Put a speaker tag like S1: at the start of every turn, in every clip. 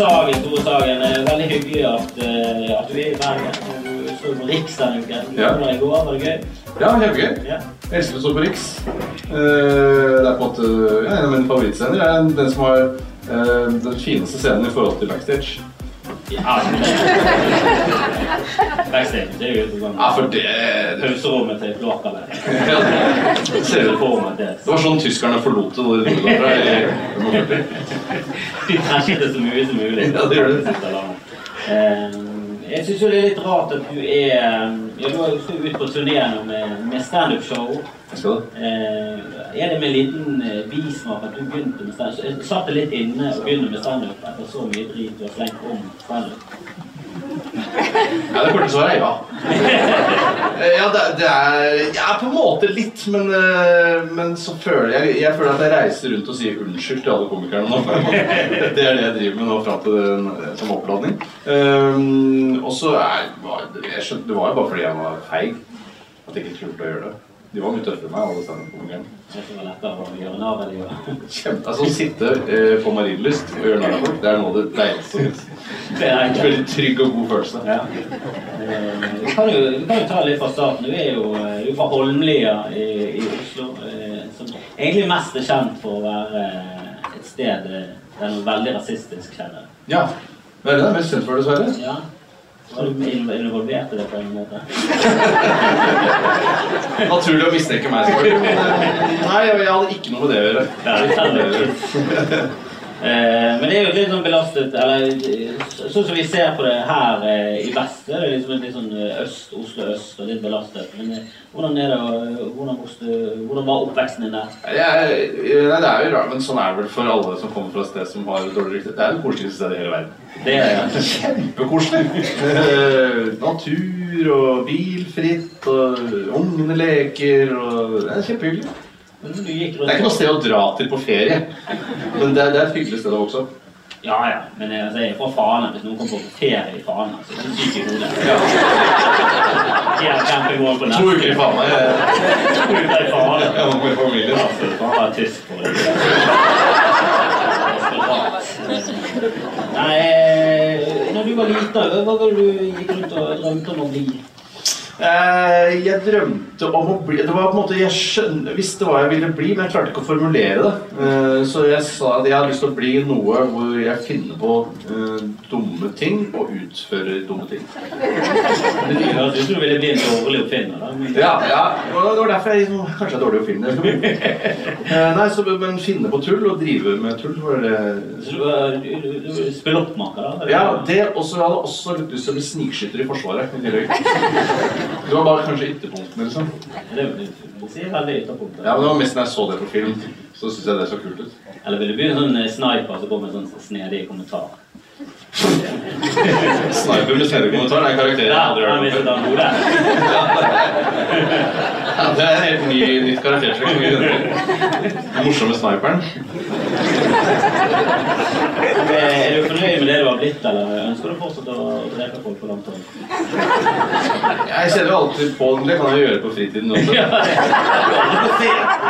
S1: Sagen, Tore Sagen. Det er veldig hyggelig at, eh, at du er i Bergen. Du står på Riks denne uken.
S2: Ja.
S1: Det går? Var det gøy?
S2: Ja, kjempegøy.
S1: Ja.
S2: Jeg elsker å stå på Riks. Eh, Det er på en måte ja, en av mine favorittscener. Det er den som har eh, den fineste scenen i forhold til backstage.
S1: Ja, Det er jo sånn
S2: Ja, for det
S1: pauserommet til kloakkene.
S2: ser ut
S1: For meg det.
S2: Det var sånn tyskerne forlot det da de dro derfra i 45.
S1: De trashet det så mye som mulig.
S2: Ja, det gjør det.
S1: Jeg syns det er litt rart at du er ja, Du har jo ute ut på turné med, med standup-show. Eh, er det med en liten eh, bismak at du begynte med standup? Satt det litt inne å begynne med standup etter så mye drit du har slengt om standup?
S2: Ja, det korte svaret er ja. Eh, Ja, det, det er ja, på en måte litt, men, eh, men så føler jeg Jeg føler at jeg reiser rundt og sier unnskyld til alle komikerne nå. Det er det jeg driver med nå fram til den, som oppladning. Um, og så er Det var jo bare fordi jeg var feig at jeg ikke turte å gjøre det. De var mye tøffere enn meg, alle standup-komikerne. Altså Å sitte eh, på Marienlyst og gjøre narr av folk, det er noe av det deiligste som finnes.
S1: Det er
S2: En veldig trygg og god følelse.
S1: Ja. Eh, Vi kan, jo, vi kan jo ta litt fra starten. Du er jo, eh, du er fra Holmlia i, i Oslo. eh, Som egentlig mest er kjent for å være eh, et sted der det er veldig rasistisk kjenner.
S2: Ja. Det er det du mest kjent for, dessverre?
S1: Ja. Var du inv- involvert i det på en måte?
S2: Naturlig å mistenke meg. Men eh, nei, jeg hadde ikke noe med det å gjøre.
S1: Ja, det men det er jo litt sånn belastet Eller eh, sånn som vi ser på det her eh, i vest, det er liksom litt sånn eh, øst, Oslo øst og litt belastet. Men eh, hvordan er det hvordan, vokste, hvordan var oppveksten din der?
S2: Jeg, nei, det er jo rart, men sånn er det vel for alle som kommer fra et sted som har dårlig rykte. Det er det koseligste stedet i hele verden.
S1: Det er
S2: Kjempekoselig. Eh, natur og bilfritt, og ungene leker, og det er kjempehyggelig. Det er ikke noe sted å dra til på ferie, men det det er et hyggelig sted også.
S1: Ja, ja. Men jeg, altså, jeg er fra Fana. Hvis noen kommer på ferie i Fana, så er det syk i hodet.
S2: Ja.
S1: På
S2: To uker i Fana. Jeg,
S1: To uker i Fana.
S2: var med familien.
S1: Altså, være tysk for det. Nei, eh, når du var liten, hva var det du gikk rundt og drømte om å bli?
S2: Eh, jeg drømte om å bli Det var på en måte, Jeg skjønner, visste hva jeg ville bli, men jeg klarte ikke å formulere det. Eh, så jeg sa at jeg hadde lyst til å bli noe hvor jeg finner på eh, dumme ting og utfører dumme ting.
S1: Det høres ut som du ville bli en dårlig oppfinner.
S2: Ja, ja, og Det var derfor jeg liksom, kanskje er dårlig å finne. Eh, nei, så, Men finne på tull og drive med tull var det
S1: Så du var spilloppmaker?
S2: Ja, det også, jeg hadde også litt lyst til å bli snikskytter i Forsvaret. Det var bare kanskje ytterpunktene, liksom.
S1: Sier veldig ytterpunkter.
S2: Ja, men det var mest når jeg så det på film. Så syns jeg det så kult ut.
S1: Eller vil du bli en sånn eh, sniper som går med en sånn snedig kommentar?
S2: Sniper med snedig er en karakter jeg aldri har hørt det er helt ny, nytt karaktertrekk. Den morsomme sniperen.
S1: Eh, Er du fornøyd med det du har blitt, eller ønsker du fortsatt å drepe folk på langt hold?
S2: Jeg kjenner jo alltid på den. Det kan jeg gjøre på fritiden også. Nei,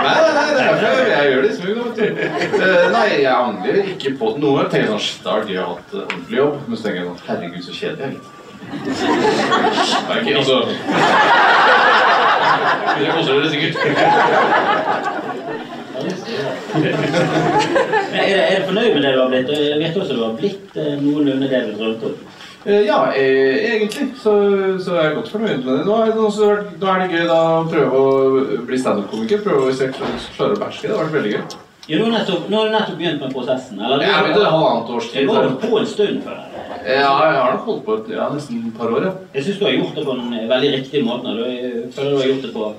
S2: nei, nei, det er derfor jeg, jeg gjør det i smug. Eh, Nei, jeg angrer ikke på noe. Ganger tenker jeg sånn Shit, det har ha hatt ordentlig jobb. Men så tenker jeg sånn Herregud, så kjedelig jeg er ikke, altså Dere koser dere sikkert.
S1: Er du fornøyd med det du har blitt? Jeg vet også du har blitt eh, noenlunde det du drømte om.
S2: Eh, Ja, eh, egentlig så, så er jeg godt fornøyd med det. Nå er, det, også, nå er det gøy da å prøve å bli standup-komiker. Prøve å se, klare å beherske det. Det har vært veldig gøy.
S1: Ja, nå har du nettopp, nå har du nettopp begynt med prosessen. Eller,
S2: Jeg har begynt et halvannet års tid.
S1: var
S2: har
S1: holdt på en stund før.
S2: Ja, jeg har nok holdt på et, ja, nesten et par år, ja.
S1: Jeg syns du har gjort det på en veldig riktig måte. Du, jeg føler du har gjort det på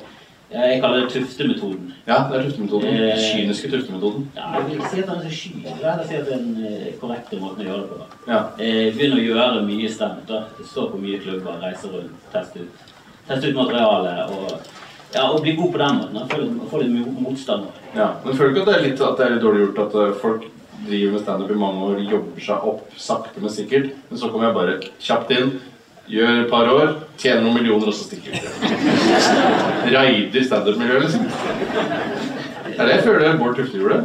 S1: Jeg kaller det tuftemetoden.
S2: Ja, det er tuftemetoden.
S1: Eh.
S2: Kyniske tuftemetoden.
S1: Ja, jeg vil ikke si at den er så kynisk. Jeg vil heller si at det er den eh, korrekte måten å gjøre det på.
S2: Ja.
S1: Eh, Begynn å gjøre mye stemt. da. Stå på mye klubber, reise rundt, teste ut, ut materialet. Og, ja, og bli god på den måten. og Få litt, få motstand.
S2: Ja, men føler du ikke at det er litt, det er litt dårlig gjort at eh, folk driver med standup i mange år, jobber seg opp sakte, men sikkert, men så kommer jeg bare kjapt inn, gjør et par år, tjener noen millioner, og så stikker jeg. Raider standup-miljøet, liksom. Det er det jeg føler Bård Tufte gjorde.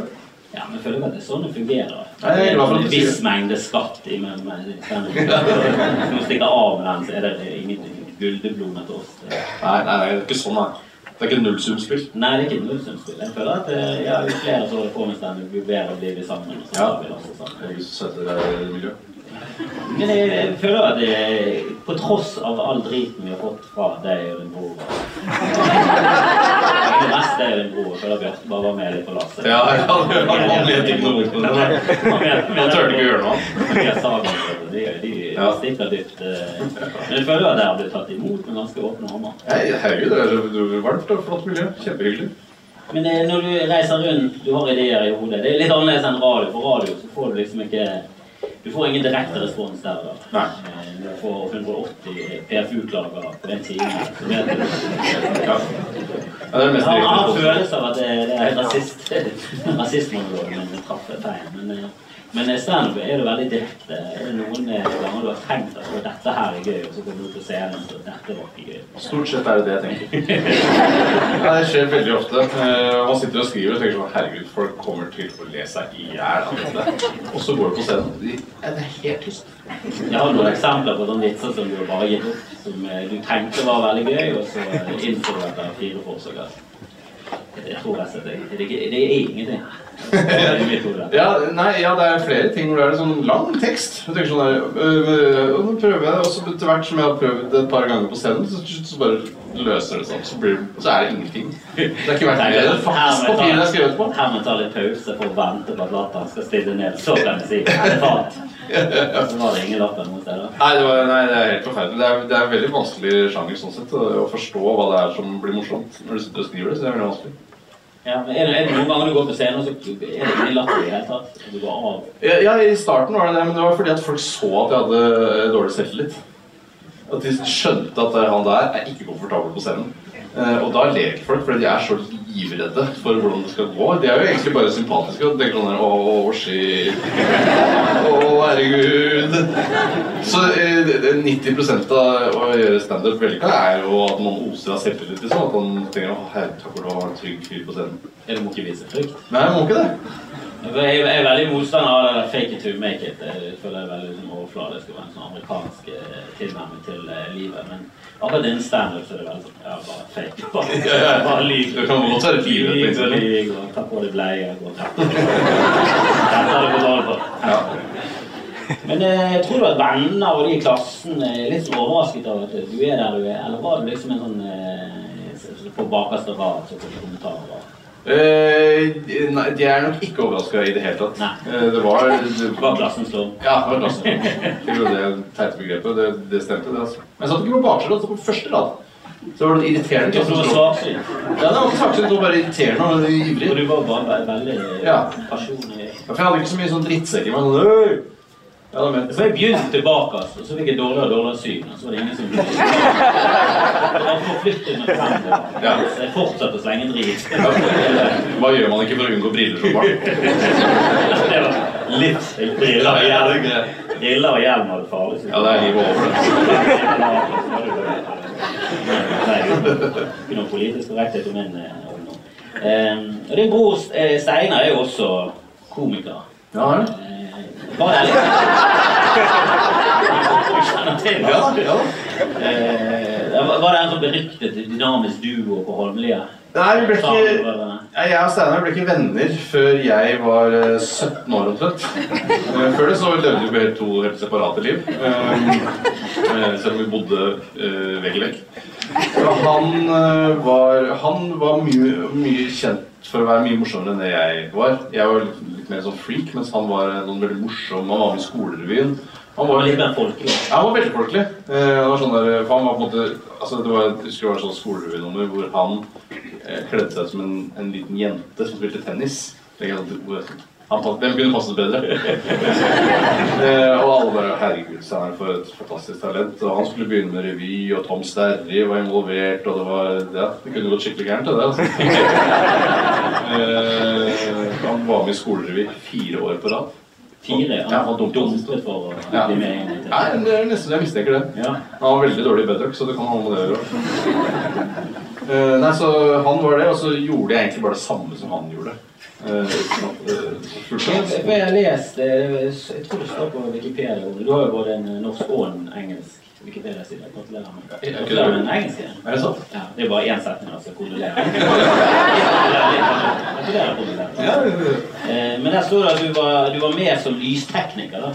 S1: Ja, men jeg føler at det er sånn det fungerer.
S2: Nei, jeg er glad for at
S1: en
S2: du en
S1: viss mengde skatt i men, men, Hvis du stikker av med den, så er det ingen gulldiplom etter oss.
S2: Nei, nei, det er ikke sånn, nei. Det er ikke nullsumspill.
S1: Nei, det er ikke et nullsumspill. Jeg føler at eh, ja, jo flere som holder på med stand, jo bedre blir vi sammen. Og
S2: Ja.
S1: vi også sammen.
S2: Jeg har lyst til sette det i miljø.
S1: Men jeg, jeg føler at det, på tross av all driten vi har fått fra deg din bror Det meste er jo den gode, for da bare var med litt på lasset.
S2: Ja, ja, han vet ikke noe. Han turte ikke å gjøre noe.
S1: De, de, de stikker dypt. eh. Men jeg føler at dere har blitt tatt imot med ganske åpne.
S2: Nei, herregud, det er varmt og flott miljø. Kjempehyggelig.
S1: Men det, når du reiser rundt, du har ideer i hodet. Det er litt annerledes enn radio. På radio så får du liksom ikke Du får ingen direkte respons der. da.
S2: Nei.
S1: Eh, Du får 180 PFU-klager på en time. Vet du.
S2: Ja. Ja, det er mest
S1: har, jeg har følelse av at det, det er rasist, rasismeområdet men traff feil. Men, standup er det veldig direkte. Er det noen eh, ganger du har tenkt at «Å, dette her er gøy, og så kommer du på scenen og så dette var ikke gøy?
S2: Stort sett er det det jeg tenker. Ja, det skjer veldig ofte. Eh, Man sitter og skriver og tenker sånn Herregud, folk kommer til å le seg i hjel av dette. Og så går du på scenen. De, Er det helt tyst.
S1: Jeg har noen eksempler på sånne vitser som du bare gitt opp. Som eh, du tenkte var veldig gøy, og så innså du etter fire forsøk jeg tror jeg og det, det, det er ingenting.
S2: Ja, nei, ja, det er flere ting hvor det er sånn lang tekst. Jeg tenker sånn der, øh, øh, og Nå prøver jeg det, og etter hvert som jeg har prøvd det et par ganger på scenen, så, så bare løser det seg. Så, blir, så er det ingenting. Det er ikke verdt det. Det faktisk papiret jeg har skrevet på.
S1: Her må ta litt pause for å vente på at latteren skal stille ned. Så kan jeg si det er var det ingen.
S2: Nei, det, var, nei, det er helt forferdelig. Det er, det er en veldig vanskelig sjanger sånn sett, å, forstå hva det er som blir morsomt når du sitter og skriver det. så det er veldig vanskelig.
S1: Ja, men er det, er det noen ganger du går på scenen, og så er det ikke latter i det hele tatt? Du går av?
S2: Ja, ja, i starten var det det, men det var fordi at folk så at jeg hadde eh, dårlig selvtillit. At de skjønte at han der er ikke komfortabel på scenen. Eh, og da ler folk, fordi de er så livredde for hvordan det skal gå. De er jo egentlig bare sympatiske og tenker sånn der Å, shit. Å, herregud. Så eh, det- det- 90 av å gjøre standup vellykka er jo at man oser av selvtillit. Liksom. At man tenker å, herre, takk for har en trygg fyr på scenen.
S1: Eller må ikke vise frykt?
S2: Nei, må ikke det.
S1: Jeg er veldig motstander av det fake it to make it. Jeg føler det er veldig sånn overfladisk og en sånn amerikansk eh, tilnærming til eh, livet. Men akkurat den standup er det veldig sånn ja, bare fake. Bare, bare lyg.
S2: Det kan godt være livet på
S1: Lyg og lyg og ta på deg bleie og ta på deg du. Men jeg tror du at venner og de i klassen er litt overrasket av at du er der du er? Eller var det liksom en sånn eh, på bakerste rad så får du kommentarer?
S2: Eh, nei, de er nok ikke overraska i det hele tatt. Eh, det var det,
S1: var klassen slår.
S2: Ja, det var klassen. Det var det teite begrepet. Det, det stemte, det. altså. Men jeg satt ikke på bakre rad, så på første rad. Så var det irriterende.
S1: Det var svaksynt.
S2: Ja, det var faktisk var bare irriterende og
S1: Og
S2: ivrig.
S1: du var bare veldig
S2: Ja.
S1: personlig.
S2: Ja, For jeg hadde ikke så mye sånn drittsekk i «Øy!» jeg
S1: begynte bakerst, og så fikk jeg dårligere og dårligere syn. Og så var det ingen som Det var forflyttet meg fremover.
S2: Ja.
S1: Så jeg fortsatte å slenge drit.
S2: Hva gjør man ikke for å unngå briller som barn?
S1: Det var litt Briller og hjelm. Briller og hjelm var det farligste.
S2: Ja, det er livet over
S1: ikke noe politisk korrekthet om min ungdom. Eh, og Din bror eh, Steinar er jo også komiker.
S2: Ja?
S1: Eh, litt Du Bare ærlig.
S2: Ja, ja.
S1: Eh, Var det en sånn beryktet dynamisk duo på Holmlia?
S2: Nei, vi ble ikke Jeg og Steinar ble ikke venner før jeg var eh, 17 år omtrent. Eh, Før det så levde vi to helt separate liv. Eh, eh, Selv om vi bodde eh, vegg i vegg. Han eh, var, han var mye, mye kjent for å være mye morsommere enn det jeg var. Jeg var litt, litt mer sånn freak, mens han var noen veldig morsom. Han var med i skolerevyen. Han var
S1: litt mer folkelig.
S2: ja, han var veldig folkelig. Eh, var sånn der, han var på en måte, altså det var, jeg husker det var et sånt skolerevynummer hvor han eh, kledde seg som en, en liten jente som spilte tennis. Det er helt- hvor- begynner kunne passet bedre? eh, og alle bare Herregud, Steinar, for et fantastisk talent. Og han skulle begynne med revy, og Tom Sterry var involvert, og det var Ja, det kunne gått skikkelig gærent, det der. Altså. eh, han var med i skolerevy fire år på rad.
S1: Fire.
S2: Ja,
S1: Han
S2: og dumpet.
S1: dumpet for å
S2: Ja.
S1: bli med inn i til.
S2: Nei, det er nesten jeg mistenker det.
S1: Ja.
S2: Han var veldig dårlig i bedrock, så det kan ha med det å gjøre. Eh, nei, så han var det, og så gjorde jeg egentlig bare det samme som han gjorde. Uh,
S1: Jeg, jeg lest Jeg tror det står på Wikipedia. Du har jo både en norsk og en engelsk Wikipedia-side. Gratulerer med den.
S2: Er det sant?
S1: Ja, det er bare én setning, altså. Kondolerer. Eh, Men der står det at du var, du var med som lystekniker, da.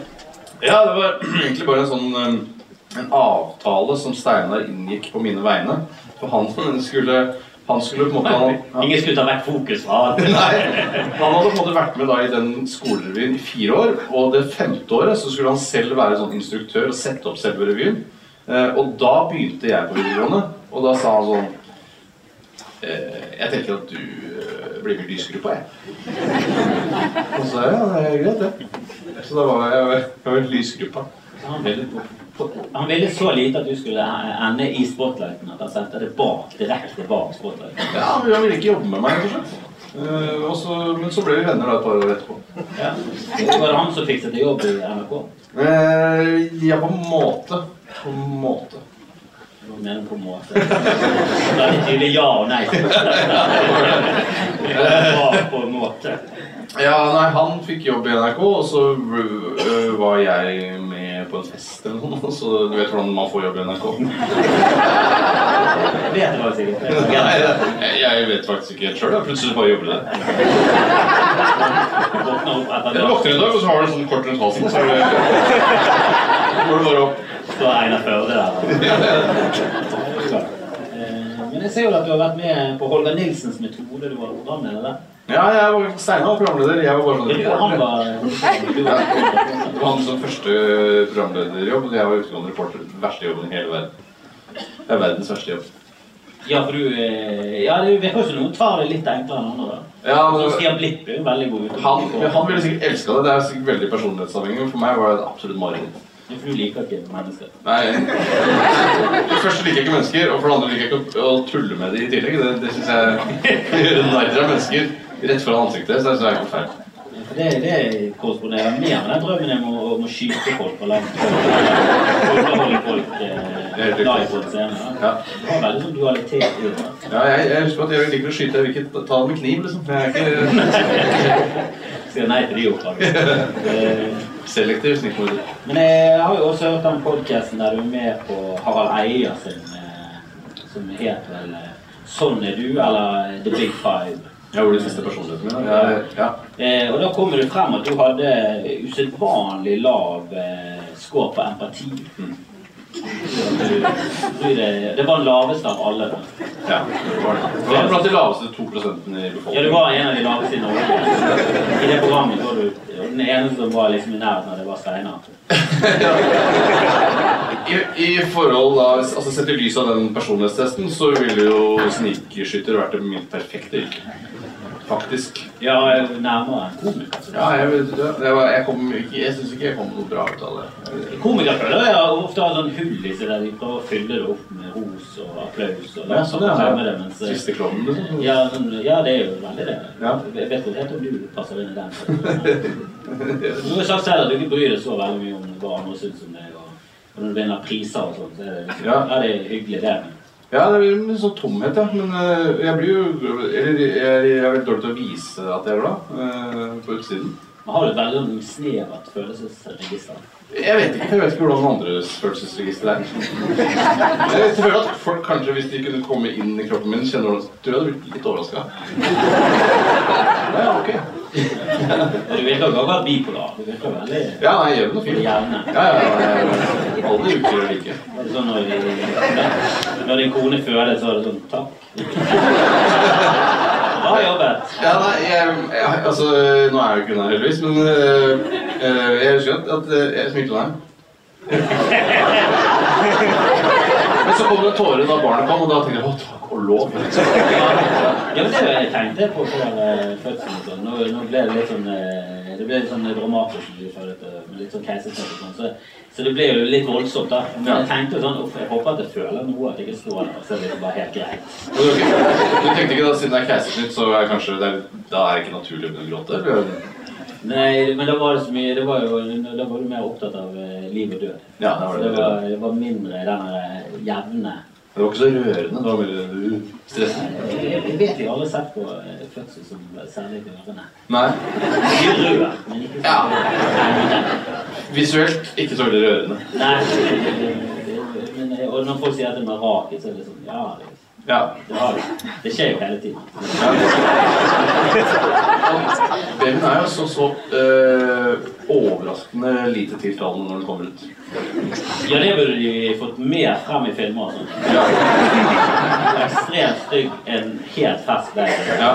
S2: ja, det var egentlig bare en sånn um, en avtale som Steinar inngikk på mine vegne. For han skulle Han skulle på en måte han,
S1: Ingen skulle ta vekk fokus fra
S2: Han hadde på en måte vært med da i den skolerevyen i fire år. Og det femte året så skulle han selv være sånn instruktør og sette opp selve revyen. Eh, og da begynte jeg på videregående, og da sa han sånn eh, Jeg tenker at du eh, blir med i lysgruppa, jeg. Og så sa jeg ja, det er greit, det. Så da var jeg, jeg var i lysgruppa.
S1: Ville, han ville så lite at du skulle ende i spotlighten at han sendte det bak, direkte bak spotlighten.
S2: Ja, Han ville ikke jobbe med meg, rett og slett. Uh, og så, men så ble vi venner da et par år etterpå.
S1: Ja. Var det han som fikset deg jobb i NRK?
S2: Uh, ja, på en måte. På en måte.
S1: Hva mener du på en måte? Veldig tydelig ja og nei. Ja, på en måte.
S2: Ja, nei, han fikk jobb i NRK, og så øh, var jeg på en fest eller noe, så du vet hvordan man får jobb i NRK.
S1: Jeg vet du var sikkert.
S2: Nei, jeg, jeg vet faktisk ikke helt sjøl. Jeg plutselig bare jobber der. Jeg våkner en dag, og så har du en sånn kort rundt halsen, er det så går du bare opp.
S1: Så Einar Førde der. Eh, Men jeg ser jo at du har vært med på Holger Nilsens metode. Du var med, der.
S2: Ja, jeg var Steinar var programleder. Jeg var bare sånn
S1: var, du
S2: Ja. Det var han som første programlederjobb, og jeg var utegående reporter. Verste jobben i hele verden. Det er verdens verste jobb.
S1: Ja, for du eh, Ja, det virker jo som noen tar det litt enklere enn andre.
S2: Ja,
S1: Så
S2: men
S1: Stian Blipp er jo veldig god ute.
S2: han, han ville sikkert elska det. Det er sikkert veldig personlighetsavhengig, men for meg var det et absolutt mareritt.
S1: For du liker ikke mennesker.
S2: Nei, For det første liker jeg ikke mennesker, og for det andre liker jeg ikke å tulle med dem i tillegg. Det, det syns jeg gjør narr av mennesker rett foran ansiktet. Så det er helt feil.
S1: For det, det korresponderer mer med den drømmen om å, om å skyte folk på langt hold. Underholde folk eh, live på en scene. da.
S2: Ja.
S1: Du har veldig sånn dualitet i det.
S2: Ja, jeg, jeg husker at jeg liker å skyte. Jeg vil ikke ta det med kniv, liksom. Jeg er ikke
S1: Sier nei til de oppdragene.
S2: Selektiv snikkmorder.
S1: Men jeg har jo også hørt den podcasten der du er med på Harald Eia sin, eh, som het vel eh, Sånn er du, eller The Big Five.
S2: Jeg gjorde det siste personligheten mine. Ja, ja.
S1: Eh, og da kommer det frem at du hadde usedvanlig lav eh, score på empati.
S2: Mm.
S1: Du, du, det, det var den laveste av alle.
S2: ja det var det. Det var blant de laveste to prosentene i
S1: Ja, du var en av de laveste i Norge. I det programmet var du den eneste som var liksom i nærheten av det, var Steinar.
S2: I, I forhold da, altså Sett i lys av den personlighetstesten, så ville jo snikskytter vært det mitt perfekte yrke. Faktisk.
S1: Ja, nærmere en komiker.
S2: Ja, jeg, var, jeg, kom ikke, jeg syns ikke jeg kom noe bra ut av det.
S1: Komikere føler jeg ofte har sånn hull i seg der de prøver å fylle det opp med ros og applaus. og
S2: Ja, sånn, ja.
S1: fremme det, mens,
S2: Siste klovnen, liksom.
S1: ja, sånn, ja, det er jo veldig det.
S2: Ja.
S1: Jeg vet ikke helt om du passer inn i den. Du har sagt selv at du ikke bryr deg så veldig mye om hva andre syns om deg. Og, og når du vinner priser og sånn, så er det, liksom,
S2: Ja.
S1: ja. det er hyggelig, det.
S2: Ja, det blir en sånn tomhet, ja. Men øh, jeg blir jo Eller jeg, jeg er veldig dårlig til å vise at jeg er glad øh, på utsiden.
S1: Man har jo et veldig snevert følelsesregister.
S2: Jeg vet ikke jeg vet ikke hvordan andres følelsesregister er. Jeg føler at folk kanskje, hvis de kunne komme inn i kroppen min, kjenner hvordan tror jeg hadde blitt litt overraska. Ja, ok.
S1: Du virker ikke bipolar. Du virker veldig
S2: Ja, nei, jevn og fin.
S1: jevne.
S2: Ja, ja, ja, Alle uker er like.
S1: Det sånn når, de, når din kone føder, så er det sånn Takk. Bra jobbet.
S2: Ja, nei, jeg, jeg, altså, Nå er jeg jo ikke hun her, heldigvis, men øh, jeg husker at, øh, jeg smilte henne. Men så kom det tårer da barnet kom, og da tenkte jeg å, takk og lov.
S1: Ja, men det jeg tenkte på eh, fødselen. og Sånn. Nå, nå ble det litt sånn eh, Det ble litt sånn dramatisk med litt sånn keisersnitt og sånn. Så, så det ble jo litt voldsomt, da. Men jeg tenkte jo sånn Uff, jeg håper at jeg føler noe, at jeg ikke står der. Så det bare helt greit.
S2: Du, tenkte ikke da, siden det er keisersnitt, så er kanskje det da er det ikke naturlig å begynne å gråte?
S1: Nei, men da var det så mye Det var Da var du mer opptatt av eh, liv og død.
S2: Ja, det var det.
S1: det var, det var mindre den der jevne
S2: Det var ikke så rørende. Det var du stressende.
S1: Jeg, jeg vet jeg har aldri sett på eh, fødsel som særlig rørende.
S2: Nei.
S1: Rød, men ikke så
S2: Ja. Visuelt ikke så veldig rørende.
S1: Nei, men, eh, og når folk sier at det er mirakel, så er det sånn Ja, det,
S2: Ja.
S1: det, har, det. det skjer jo hele tiden.
S2: Babyen er jo så, så øh, overraskende lite tiltalende når den kommer ut.
S1: Ja, det burde de fått mer frem i filmer. sånn.
S2: Ja.
S1: Ekstremt stygg, en helt fersk baby.
S2: Ja.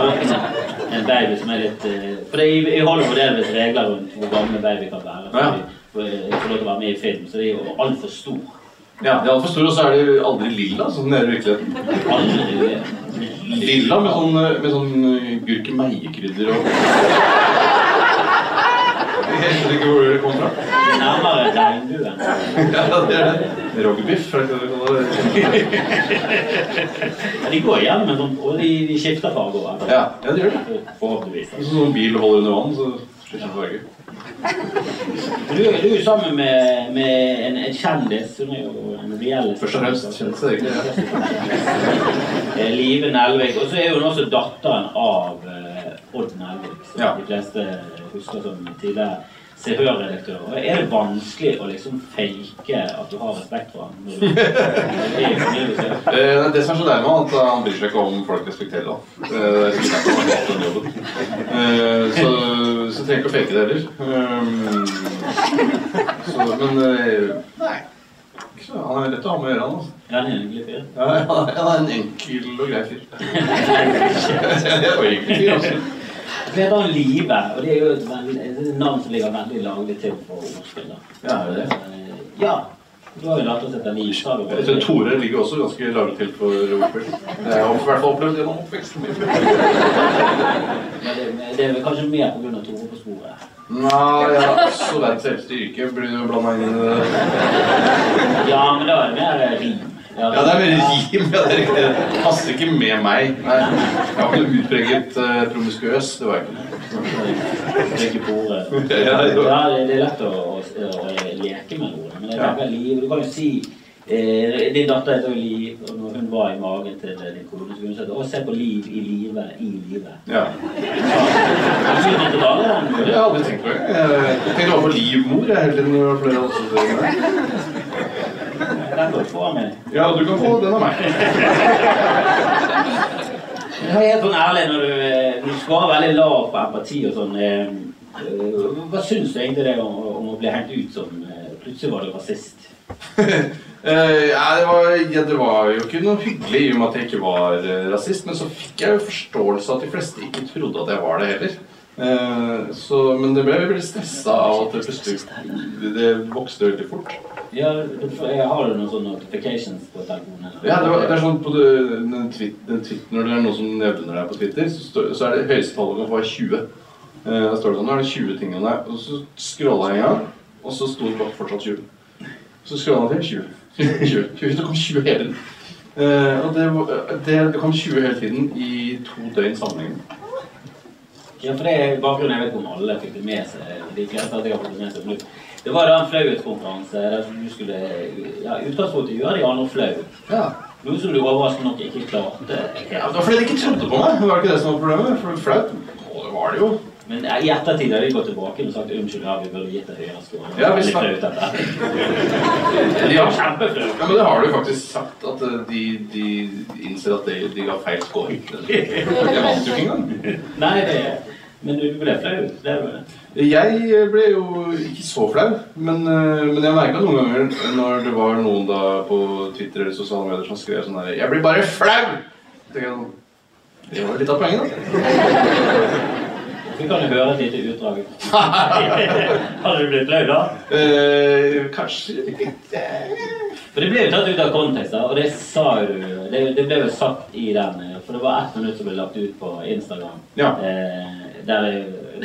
S1: En, baby som er litt eh, For det, jeg holder er det visst regler rundt hvor gammel baby kan være. For de får får lov til å være med i film, så de er jo altfor stor.
S2: Ja de er altfor store, og så er de aldri lilla, sånn det er i virkeligheten. Lilla med sånn, øh, med sånn øh, gurkemeiekrydder og Jeg skjønner ikke hvor det kommer fra.
S1: nærmere regnbuen.
S2: Ja, det er det. Rogbiff, er det det du kaller det?
S1: Ja, de går igjen, men sånn, og de, de skifter farge over.
S2: Ja, ja, det gjør det.
S1: Forhåpentligvis.
S2: Hvis en sånn bil holder under vann, så
S1: Du, er jo sammen med, med en, en kjendis. Hun er jo en reell
S2: Først og fremst kjendis?
S1: Eh, Live Nelvik. Og så er hun også datteren av eh, Odd Nelvik, som
S2: Ja.
S1: de fleste husker som tidligere Se Hør-redaktør. Og Er det vanskelig å liksom fake at du har respekt for ham?
S2: Eh, det som er så deilig med at han bryr seg ikke om folk respekterer ham. Eh. Eh, så, så trenger ikke å fake det heller. Så, men nei. Han er lett å ha med å gjøre, han. Altså.
S1: Ja, han er en enkel
S2: og grei er- han er en enkel og grei fyr. Jeg
S1: han Live, og det er jo et, veldig- et navn som ligger veldig laglig til for ordspill. da.
S2: Ja, er det det?
S1: Eh, Ja. Du har jo lært oss sa du.
S2: Jeg tror Tore ligger også ganske laglig til for ordspill. Det har jeg i hvert fall opplevd gjennom oppveksten min.
S1: Men det, er vel kanskje mer pga. Tore på sporet.
S2: Nei, jeg har også verdens eldste yrke. Blir du blanda inn i det?
S1: Ja, men da er det mer eh, rim.
S2: Ja, det er mer rim. Ja, det er riktig. Det passer ikke med meg. Nei. Jeg var ikke noe utpreget uh, promiskuøs. Det var jeg ikke.
S1: Drikke på ordet.
S2: Ja,
S1: Ja, det, det er lett å, å, å leke med ordet, men jeg
S2: er
S1: tenker Liv Du kan jo si eh, Din datter heter jo Liv, og når hun var i magen til din kone, så kunne hun Å, se på Liv i live, i live.
S2: Ja.
S1: Betyr du tilbake, den?
S2: Det har jeg aldri tenkt på. Jeg tenkte på livmor jeg, hele tiden. når det var flere assosieringer.
S1: Den kan du få av meg.
S2: Ja, du kan få den av meg.
S1: Jeg er helt sånn ærlig når du, eh, du svarer veldig lav på empati og sånn. eh, Hva syns du egentlig det om, om å bli hengt ut som eh, Plutselig var du rasist.
S2: Uh, ja, det, var, ja, det var jo ikke noe hyggelig i og med at jeg ikke var uh, rasist, men så fikk jeg jo forståelse av at de fleste ikke trodde at jeg var det heller. Uh, så, men det ble veldig stressa av at det plutselig det, det vokste veldig fort.
S1: Ja, jeg har noen sånne notifications på telefonen? eller?
S2: Ja, det, var, det er sånn på det, den den Når det er noen som nevner deg på Twitter, så, står, så er det høyeste tallet kan få 20. Eh, da står det sånn, nå er det 20 ting om deg. Og så scrolla jeg en gang, og så sto det bare fortsatt 20. Så scrolla jeg til 20. 20. 20. Det kom 20 hele tiden. Eh, og det, det, det kom 20 hele tiden i to døgn sammenhengende.
S1: Ja, for det er bakgrunnen jeg vet om alle fikk det med seg. De fleste hadde fått det med seg. Det var en flauhetskonferanse der du skulle ja, utgangspunktet gjøre de andre flau.
S2: Ja.
S1: Noe som du overraskende nok ikke klarte.
S2: ja, Det var fordi de ikke trodde på meg. Det var ikke det som var problemet. For flaut det var det jo.
S1: Men i ettertid har de gått tilbake og sagt unnskyld, ja, vi burde gitt deg høyere score.
S2: Ja, hvis
S1: Litt
S2: man-
S1: dette.
S2: De
S1: Det var kjempeflaut.
S2: ja, men det har du faktisk sagt, at eh, de, de innser at de, de ga feil score. Jeg vant jo ikke engang.
S1: Nei, det Men du ble flau. Det er jo det.
S2: Jeg ble jo ikke så flau, men, eh, men jeg merka noen ganger når det var noen da på Twitter eller sosiale medier som skrev sånn her 'Jeg blir bare flau!' Jeg, Det var litt av poenget, da.
S1: Vi kan jo høre et lite utdrag. Hadde du blitt flau da?
S2: Eh, kanskje litt
S1: For det ble jo tatt ut av kontekst, da, og det sa du det, det ble jo sagt i den eh, For det var ett minutt som ble lagt ut på Instagram.
S2: Ja.
S1: Eh, der,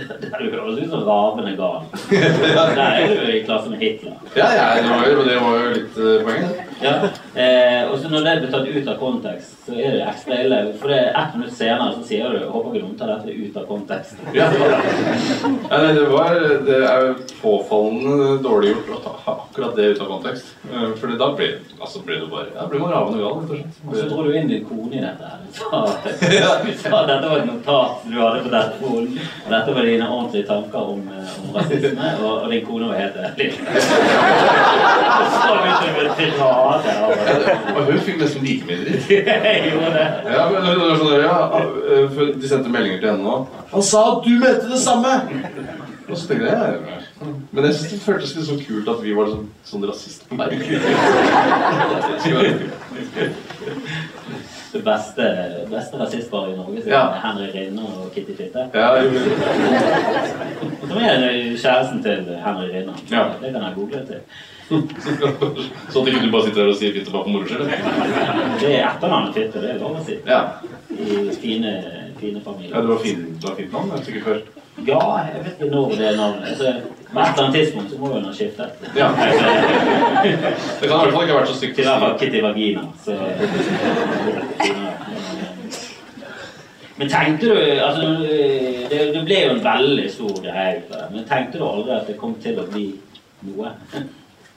S1: der du høres ut som ravende gal. Der er du i klassen Hitler.
S2: Ja, ja, det var jo, det var jo litt eh, poenget.
S1: Ja. Eh, og så når det blir tatt ut av kontekst, så er det ekstra ille. For det er ett minutt senere så sier du 'håper ikke noen tar dette ut av kontekst'.
S2: Ja. Nei, det, var, det er påfallende dårlig gjort å ta akkurat det ut av kontekst. Eh, For da blir, altså blir det bare Ja, blir man ravende gal, rett og
S1: Og så dro du inn din kone i dette. her. Du sa, at dette var et notat du hadde på telefonen. Og dette var dine ordentlige tanker om, eh, om rasisme, og, og din kone var helt ærlig. Så det.
S2: Og hun fikk nesten like mye dritt. Ja, men det var sånn ja, eh, De sendte meldinger til henne nå. Han sa at du mente det samme! Og så tenkte jeg ja. Men jeg synes det føltes litt så kult at vi var sånn, sånn rasistpar.
S1: Det beste, beste rasistparet i Norge, siden
S2: Ja.
S1: Henry Rinne og Kitty Fitte.
S2: Ja, jo,
S1: Som er kjæresten til Henry Rinne.
S2: Ja.
S1: Det kan jeg google til.
S2: Sånn at ikke du bare sitter der og sier fitte bare for moro skyld?
S1: Det er etternavnet Fitte, det er lov å si.
S2: Ja.
S1: I fine, fine
S2: ja,
S1: familier.
S2: det var fint, det fint navn, jeg er før.
S1: Ja, jeg vet ikke når det er navnet. Altså, på et eller annet tidspunkt så må jo den skifte.
S2: Ja. Det kan i hvert fall ikke ha vært så stygt.
S1: Til i hvert fall Kitty Vagina. Så. Men tenkte du altså, det, det ble jo en veldig stor greie ut av det. Men tenkte du aldri at det kom til å bli noe?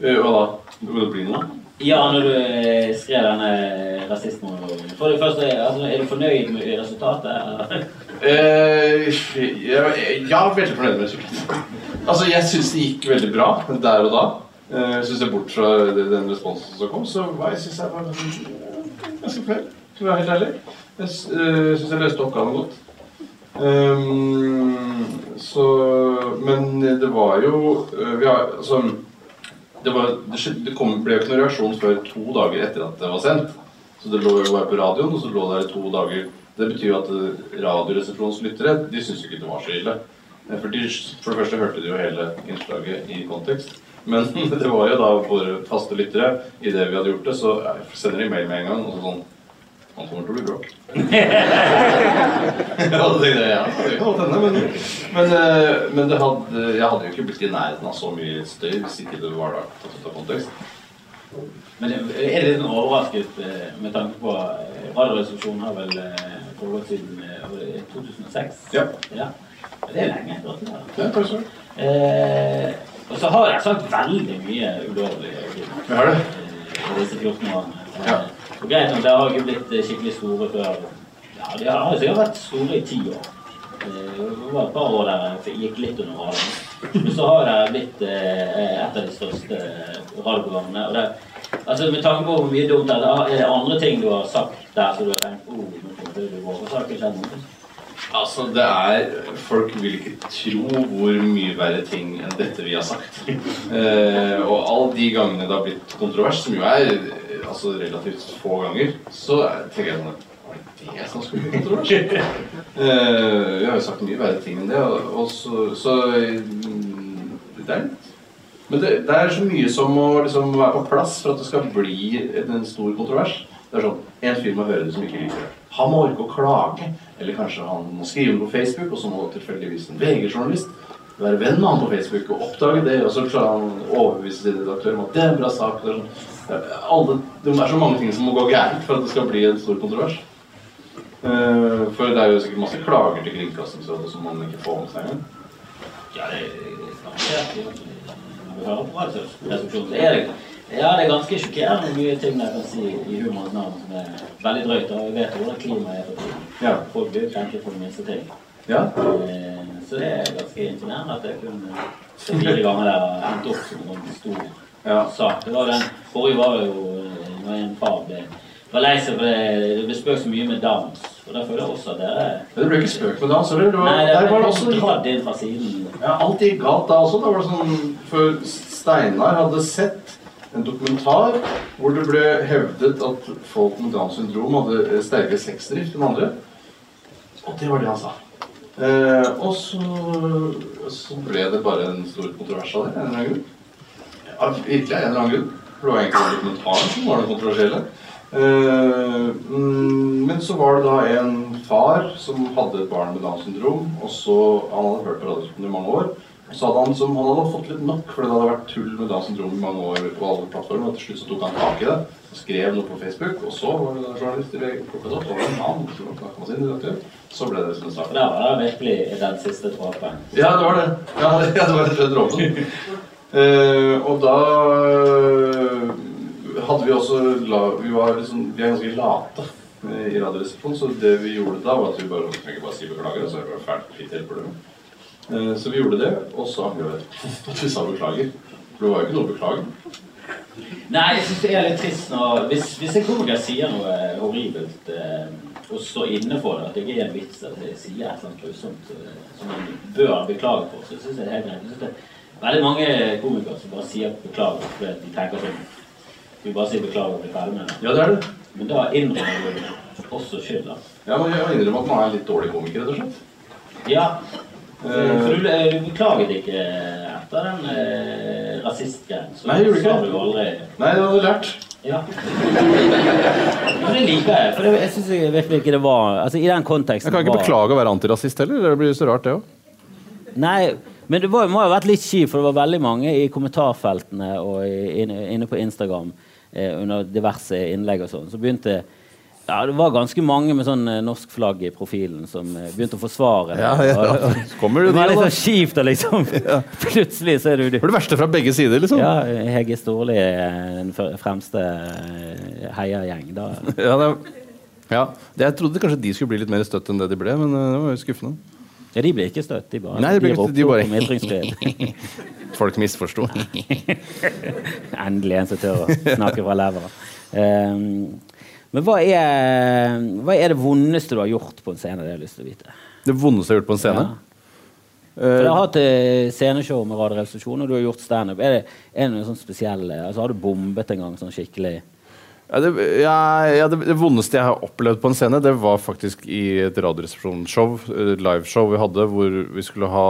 S2: Eh, Hva da? Vil det bli noe?
S1: Ja, når du eh, skrev denne rasismemonologen. For det første, altså, er du fornøyd med resultatet? eller?
S2: Eh, jeg, jeg er veldig fornøyd med resultatet. Altså, jeg syns det gikk veldig bra der og da. Eh, synes jeg Bort fra den responsen som kom, så var jeg synes jeg var eh, ganske fornøyd. For å være helt ærlig. Jeg eh, syns jeg løste oppgaven godt. Um, så Men det var jo eh, Vi har altså det, var, det, kom, ble jo ikke noen reaksjon før to dager etter at det var sendt. Så det lå jo bare på radioen, og så lå det der i to dager. Det betyr jo at eh, Radioresepsjonens lyttere de syntes jo ikke det var så ille. Eh, For, de, for det første hørte de jo hele innslaget i kontekst. Men det var jo da våre faste lyttere. I det vi hadde gjort det, så eh, sender de mail med en gang. og sånn Han kommer til å bli bråk. ja, jeg, men, men, eh, men det hadde, jeg hadde jo ikke blitt i nærheten av så mye støy hvis ikke det var tatt ut av kontekst.
S1: Men er det litt sånn overrasket eh, med tanke på eh, Radioresepsjonen har vel eh, foregått siden eh, 2006?
S2: Ja.
S1: ja. Det er lenge. Gratulerer.
S2: Ja, takk skal du.
S1: Eh, og så har jeg sagt veldig mye ulovlig
S2: Vi har det.
S1: eh, disse 14 årene. Eh,
S2: Ja.
S1: Og greit nok, der har ikke blitt eh, skikkelig store før Ja, de har altså, vært store i ti år. Eh, Det var et par år der jeg gikk litt under radaren. Men så har det blitt eh, et av de største radioprogrammene. Og det, altså Med tanke på hvor mye dumt det er, er det andre ting du har sagt der som du har tenkt oh, nå kommer det til å gå, over noe?
S2: Altså, det er Folk vil ikke tro hvor mye verre ting enn dette vi har sagt. Eh, og alle de gangene det har blitt kontrovers, som jo er altså, relativt få ganger, så er- tenker jeg sånn Var det det som skulle bli kontrovers? eh, vi har jo sagt mye verre ting enn det, og, og så, så mm, Det er litt men det, det er så mye som må liksom være på plass for at det skal bli en, stor kontrovers. Det er sånn, En fyr må høre det som ikke liker det. Han må orke å klage. Eller kanskje han må skrive på Facebook, og så må tilfeldigvis en VG-journalist være venn med han på Facebook og oppdage det, og så klarer han å overbevise sin redaktør om at det er en bra sak. Det er, sånn, alle, det er så mange ting som må gå gærent for at det skal bli en stor kontrovers. Uh, for det er jo sikkert masse klager til Kringkastingsrådet som man ikke får med seg engang.
S1: Ja, det er på er ja, det er ganske sjokkerende mye ting jeg kan si i humorens navn som er veldig drøyt. Og jeg vet hvordan klimaet er for tiden.
S2: Ja.
S1: Folk blir krenket for de minste ting.
S2: Ja.
S1: Eh, Så det er ganske imponerende at jeg kun eh, fire ganger der endt opp som en sånn stor
S2: Ja.
S1: sak. Det var den forrige var jo eh, når en far ble var lei seg for det, det ble spøkt så mye med dans. Og da føler jeg også at dere
S2: det ble ikke spøkt med dans, eller? Det var,
S1: Nei, det
S2: var,
S1: var
S2: også
S1: dratt inn fra siden.
S2: Ja, alt gikk galt da også. Da var det sånn, for Steinar hadde sett en dokumentar hvor det ble hevdet at folk med Downs syndrom hadde sterkere sexdrift enn andre. Og det var det han sa. Eh, og så, så ble det bare en stor kontrovers av det. En eller annen grunn. Ja, virkelig en eller annen grunn. For det var egentlig dokumentaren som var det kontroversielle. Eh, mm, men så var det da en far som hadde et barn med Downs syndrom, og så Han hadde hørt på radioen i mange år.
S3: Så hadde han, som, han hadde fått litt nok, for det hadde vært tull med Downs syndrom i mange år på alle plattformer. Og til slutt så tok han tak i det og skrev noe på Facebook. Og så var det da journalister VG plukket opp. Og det var en mann så, sin redaktør. Så ble det liksom en
S1: For det var det virkelig den siste dråpen.
S3: Ja, det var det. Ja, det, ja, det var rett Eh, og da eh, hadde vi også vi, var liksom, vi er ganske late eh, i Radioresepsjonen, så det vi gjorde da, var at vi bare trenger bare si beklager, og så er det ferdig fint hjelper det. Så vi gjorde det, og så angrer vi at vi sa beklager. For det var jo ikke noe å beklage.
S1: Nei, jeg syns det er litt trist når Hvis, hvis en komiker sier noe horribelt eh, og står inne for det, at det ikke er en vits at jeg sier et eller annet grusomt som man bør beklage for, så syns jeg det er helt greit. Jeg veldig mange komikere som bare sier beklager fordi de tenker sånn Du bare sier beklager og blir ferdig med det.
S3: Ja, det er det.
S1: Men da innrømmer du også skyld.
S3: Ja, men jeg må innrømme at man er litt dårlig komiker, rett og slett.
S1: Ja.
S3: Eh,
S1: For du, du beklaget ikke etter den eh, rasistgreien.
S3: Nei, jeg gjorde ikke det.
S1: aldri
S3: Nei, det hadde du lært.
S1: Ja. Men det liker jeg. For det, jeg syns virkelig ikke det var Altså, I den konteksten
S2: Jeg kan ikke
S1: var-
S2: beklage å være antirasist heller. Det blir så rart, det òg.
S1: Nei, men det var, må ha vært litt kjipt, for det var veldig mange i kommentarfeltene og inne, på Instagram eh, under diverse innlegg og sånn, så begynte ja, Det var ganske mange med sånn eh, norsk flagg i profilen som eh, begynte å forsvare det.
S2: Ja, ja, så kommer det
S1: det var litt sånn kjipt og liksom Plutselig så er du
S2: For det verste fra begge sider, liksom.
S1: Ja, Hege Storli er den fremste eh, heiagjeng.
S2: Ja, det, ja. Jeg trodde kanskje de skulle bli litt mer støtt enn det de ble, men eh, det var jo skuffende.
S1: Ja, de blir ikke støtt, de bare
S2: Nei, de ikke- de bare-
S1: om ytringsfrihet.
S2: Folk misforsto.
S1: Endelig en som tør å snakke fra levra. Um, men hva er, hva er det vondeste du har gjort på en scene? Det har jeg lyst til å vite.
S2: Det vondeste jeg har gjort på en scene?
S1: Ja. For jeg
S2: Eh,
S1: har hatt eh, sceneshow med Radioresepsjonen, og du har gjort standup. Er det, er det noe sånn spesielle altså, Har du bombet en gang sånn skikkelig?
S2: Ja, det, ja, det, det vondeste jeg har opplevd på en scene, det var faktisk i et radioresepsjonsshow, eh, liveshow vi hadde, hvor vi skulle ha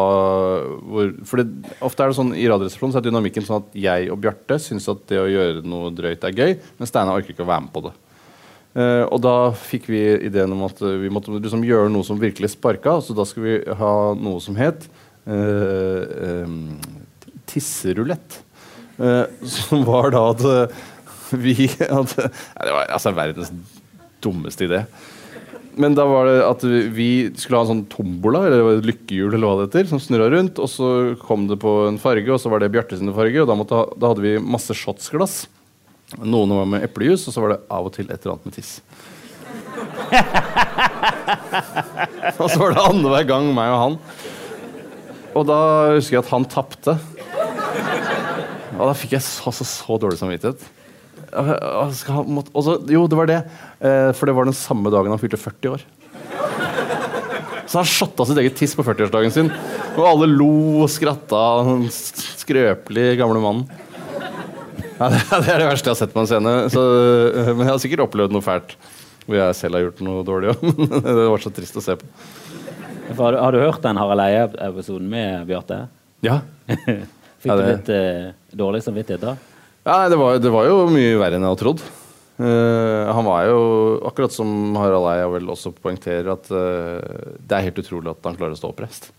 S2: hvor, For det, ofte er det sånn i Radioresepsjonen så er dynamikken sånn at jeg og Bjarte syns at det å gjøre noe drøyt er gøy, men Steinar orker ikke å være med på det. Uh, og da fikk vi ideen om at eh, vi måtte liksom gjøre noe som virkelig sparka. Så da skulle vi ha noe som het uh, tisserulett. Uh, som var da at vi hadde Det var altså verdens dummeste idé. Men da var det at vi- skulle ha en sånn tombola, eller lykkehjul, eller hva det heter, som snurra rundt. Og så kom det på en farge, og så var det Bjarte sine farger. Og da, måtte, da hadde vi masse shotsglass. Noen var med eplejus, og så var det av og til et eller annet med tiss. og så var det annenhver gang meg og han. Og da husker jeg at han tapte. Og da fikk jeg så, så, så dårlig samvittighet. Og- og skal han måtte- og jo, det var det. Eh, for det var den samme dagen han fylte 40 år. Så han shotta sitt eget tiss på 40-årsdagen sin. Og alle lo og skratta. Den skrøpelige gamle mannen. Ja, det, det er det verste jeg har sett på en scene. Så, øh, men jeg har sikkert opplevd noe fælt hvor jeg selv har gjort noe dårlig òg. det var så trist å se på.
S1: Har du, har du hørt den Harald Eie-episoden med Bjarte?
S2: Ja,
S1: Fikk du litt eh, dårlig samvittighet da?
S2: Ja det, var, det var jo mye verre enn jeg hadde trodd. Uh, han var jo, akkurat som Harald Eia vel også poengterer, at uh, det er helt utrolig at han klarer å stå oppreist.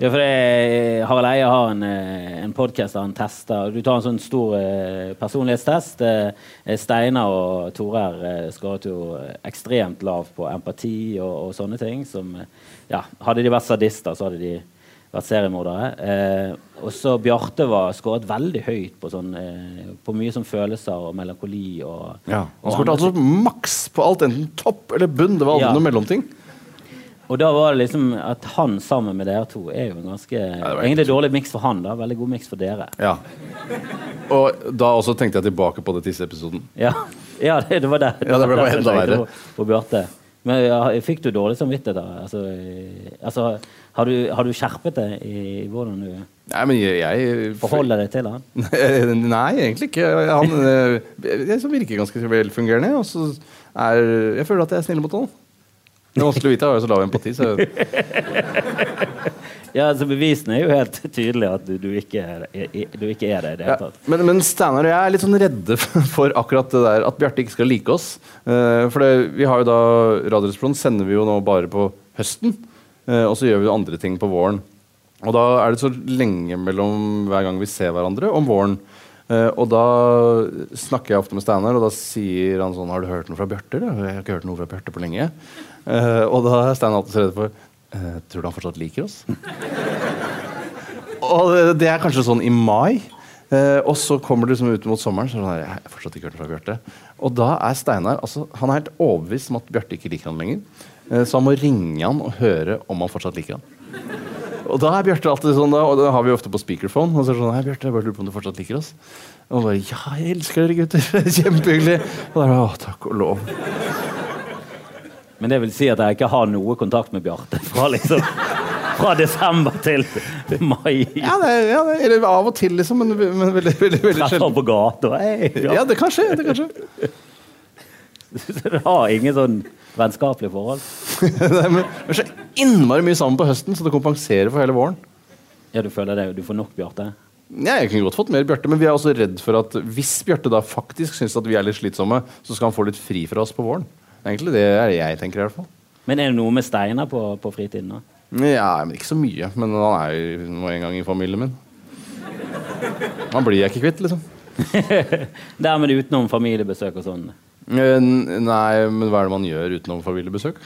S1: Ja, for det, Harald Eia har en, eh, en podkast der han tester Du tar en sånn stor eh, personlighetstest. Eh, Steinar og Tore her eh, skåret jo ekstremt lavt på empati og, og sånne ting. Som, eh, ja, hadde de vært sadister, så hadde de vært seriemordere. Eh, og så Bjarte var skåret veldig høyt på, sånn, eh, på mye som følelser og melankoli. Og,
S2: ja,
S1: Han
S2: skåret altså maks på alt, enten topp eller bunn. Det var aldri
S1: Ja.
S2: noe mellomting.
S1: Og da var det liksom at han sammen med dere to er jo en ganske
S2: ja,
S1: Egentlig dårlig miks for han, da. Veldig god miks for dere.
S2: Ja. Og da også tenkte jeg tilbake på det tisseepisoden.
S1: Ja, ja det, det var det.
S2: Ja, det ble bare enda verre.
S1: På, på Bjarte. Men ja, fikk du dårlig samvittighet da? Altså, eh, altså, har, du, har du skjerpet deg i hvordan du
S2: Nei, men jeg, jeg
S1: forholder deg til han?
S2: Nei, egentlig ikke. Han eh, jeg virker ganske velfungerende. Og så er Jeg føler at jeg er snill mot han. Det er vanskelig å vite. Jeg har jo så lav empati. Så
S1: Ja, altså Bevisene er jo helt tydelige at du, du, ikke, er, du ikke er det i det hele tatt.
S2: Men, men Steinar og jeg er litt sånn redde for akkurat det der at Bjarte ikke skal like oss. Uh, for det, vi har jo da Radioresepsjonen sender vi jo nå bare på høsten. Eh, og så gjør vi andre ting på våren. Og da er det så lenge mellom hver gang vi ser hverandre om våren. Uh, og da snakker jeg ofte med Steinar, og da sier han sånn Har du hørt noe fra Bjarte? Jeg har ikke hørt noe fra Bjarte på lenge. Uh, og da er Steinar alltid så redd for uh, Tror du han fortsatt liker oss? og det, er kanskje sånn i mai. Og så kommer det liksom ut mot sommeren, så er det sånn, jeg har fortsatt ikke hørt noe fra Bjarte. Og da er Steinar altså, han er helt overbevist om at Bjarte ikke liker han lenger. Eh, så han må ringe han og høre om han fortsatt liker han. Og da er Bjarte alltid sånn, da, og det har vi ofte på speakerphone. Og så er det sånn, Hei, Bjarte, jeg bare lurer på om du fortsatt liker oss. Og han bare Ja, jeg elsker dere, gutter. Kjempehyggelig. Og da er det å, takk og lov.
S1: Men det vil si at jeg ikke har noe kontakt med Bjarte fra, liksom, fra desember til mai.
S2: Ja, det, er- ja, det, er- eller av og til, liksom, men, men veldig, veldig, veldig
S1: Treffer
S2: sjelden.
S1: på gata. Hey,
S2: Ja, det kan skje. Det kan skje.
S1: Du har ingen sånn vennskapelige forhold.
S2: Nei, Vi er så innmari mye sammen på høsten, så det kompenserer for hele våren.
S1: Ja, du føler det, du får nok Bjarte?
S2: Ja, jeg kunne godt fått mer Bjarte, men vi er også redd for at hvis Bjarte da faktisk syns at vi er litt slitsomme, så skal han få litt fri fra oss på våren. Egentlig det er det jeg tenker i hvert fall.
S1: Men er det noe med Steinar på, på fritiden? da?
S2: Ja, men ikke så mye. Men han er jo nå en gang i familien min. Han blir jeg ikke kvitt, liksom.
S1: Dermed utenom familiebesøk og sånn.
S2: Eh, Nei, men hva er det man gjør utenom familiebesøk?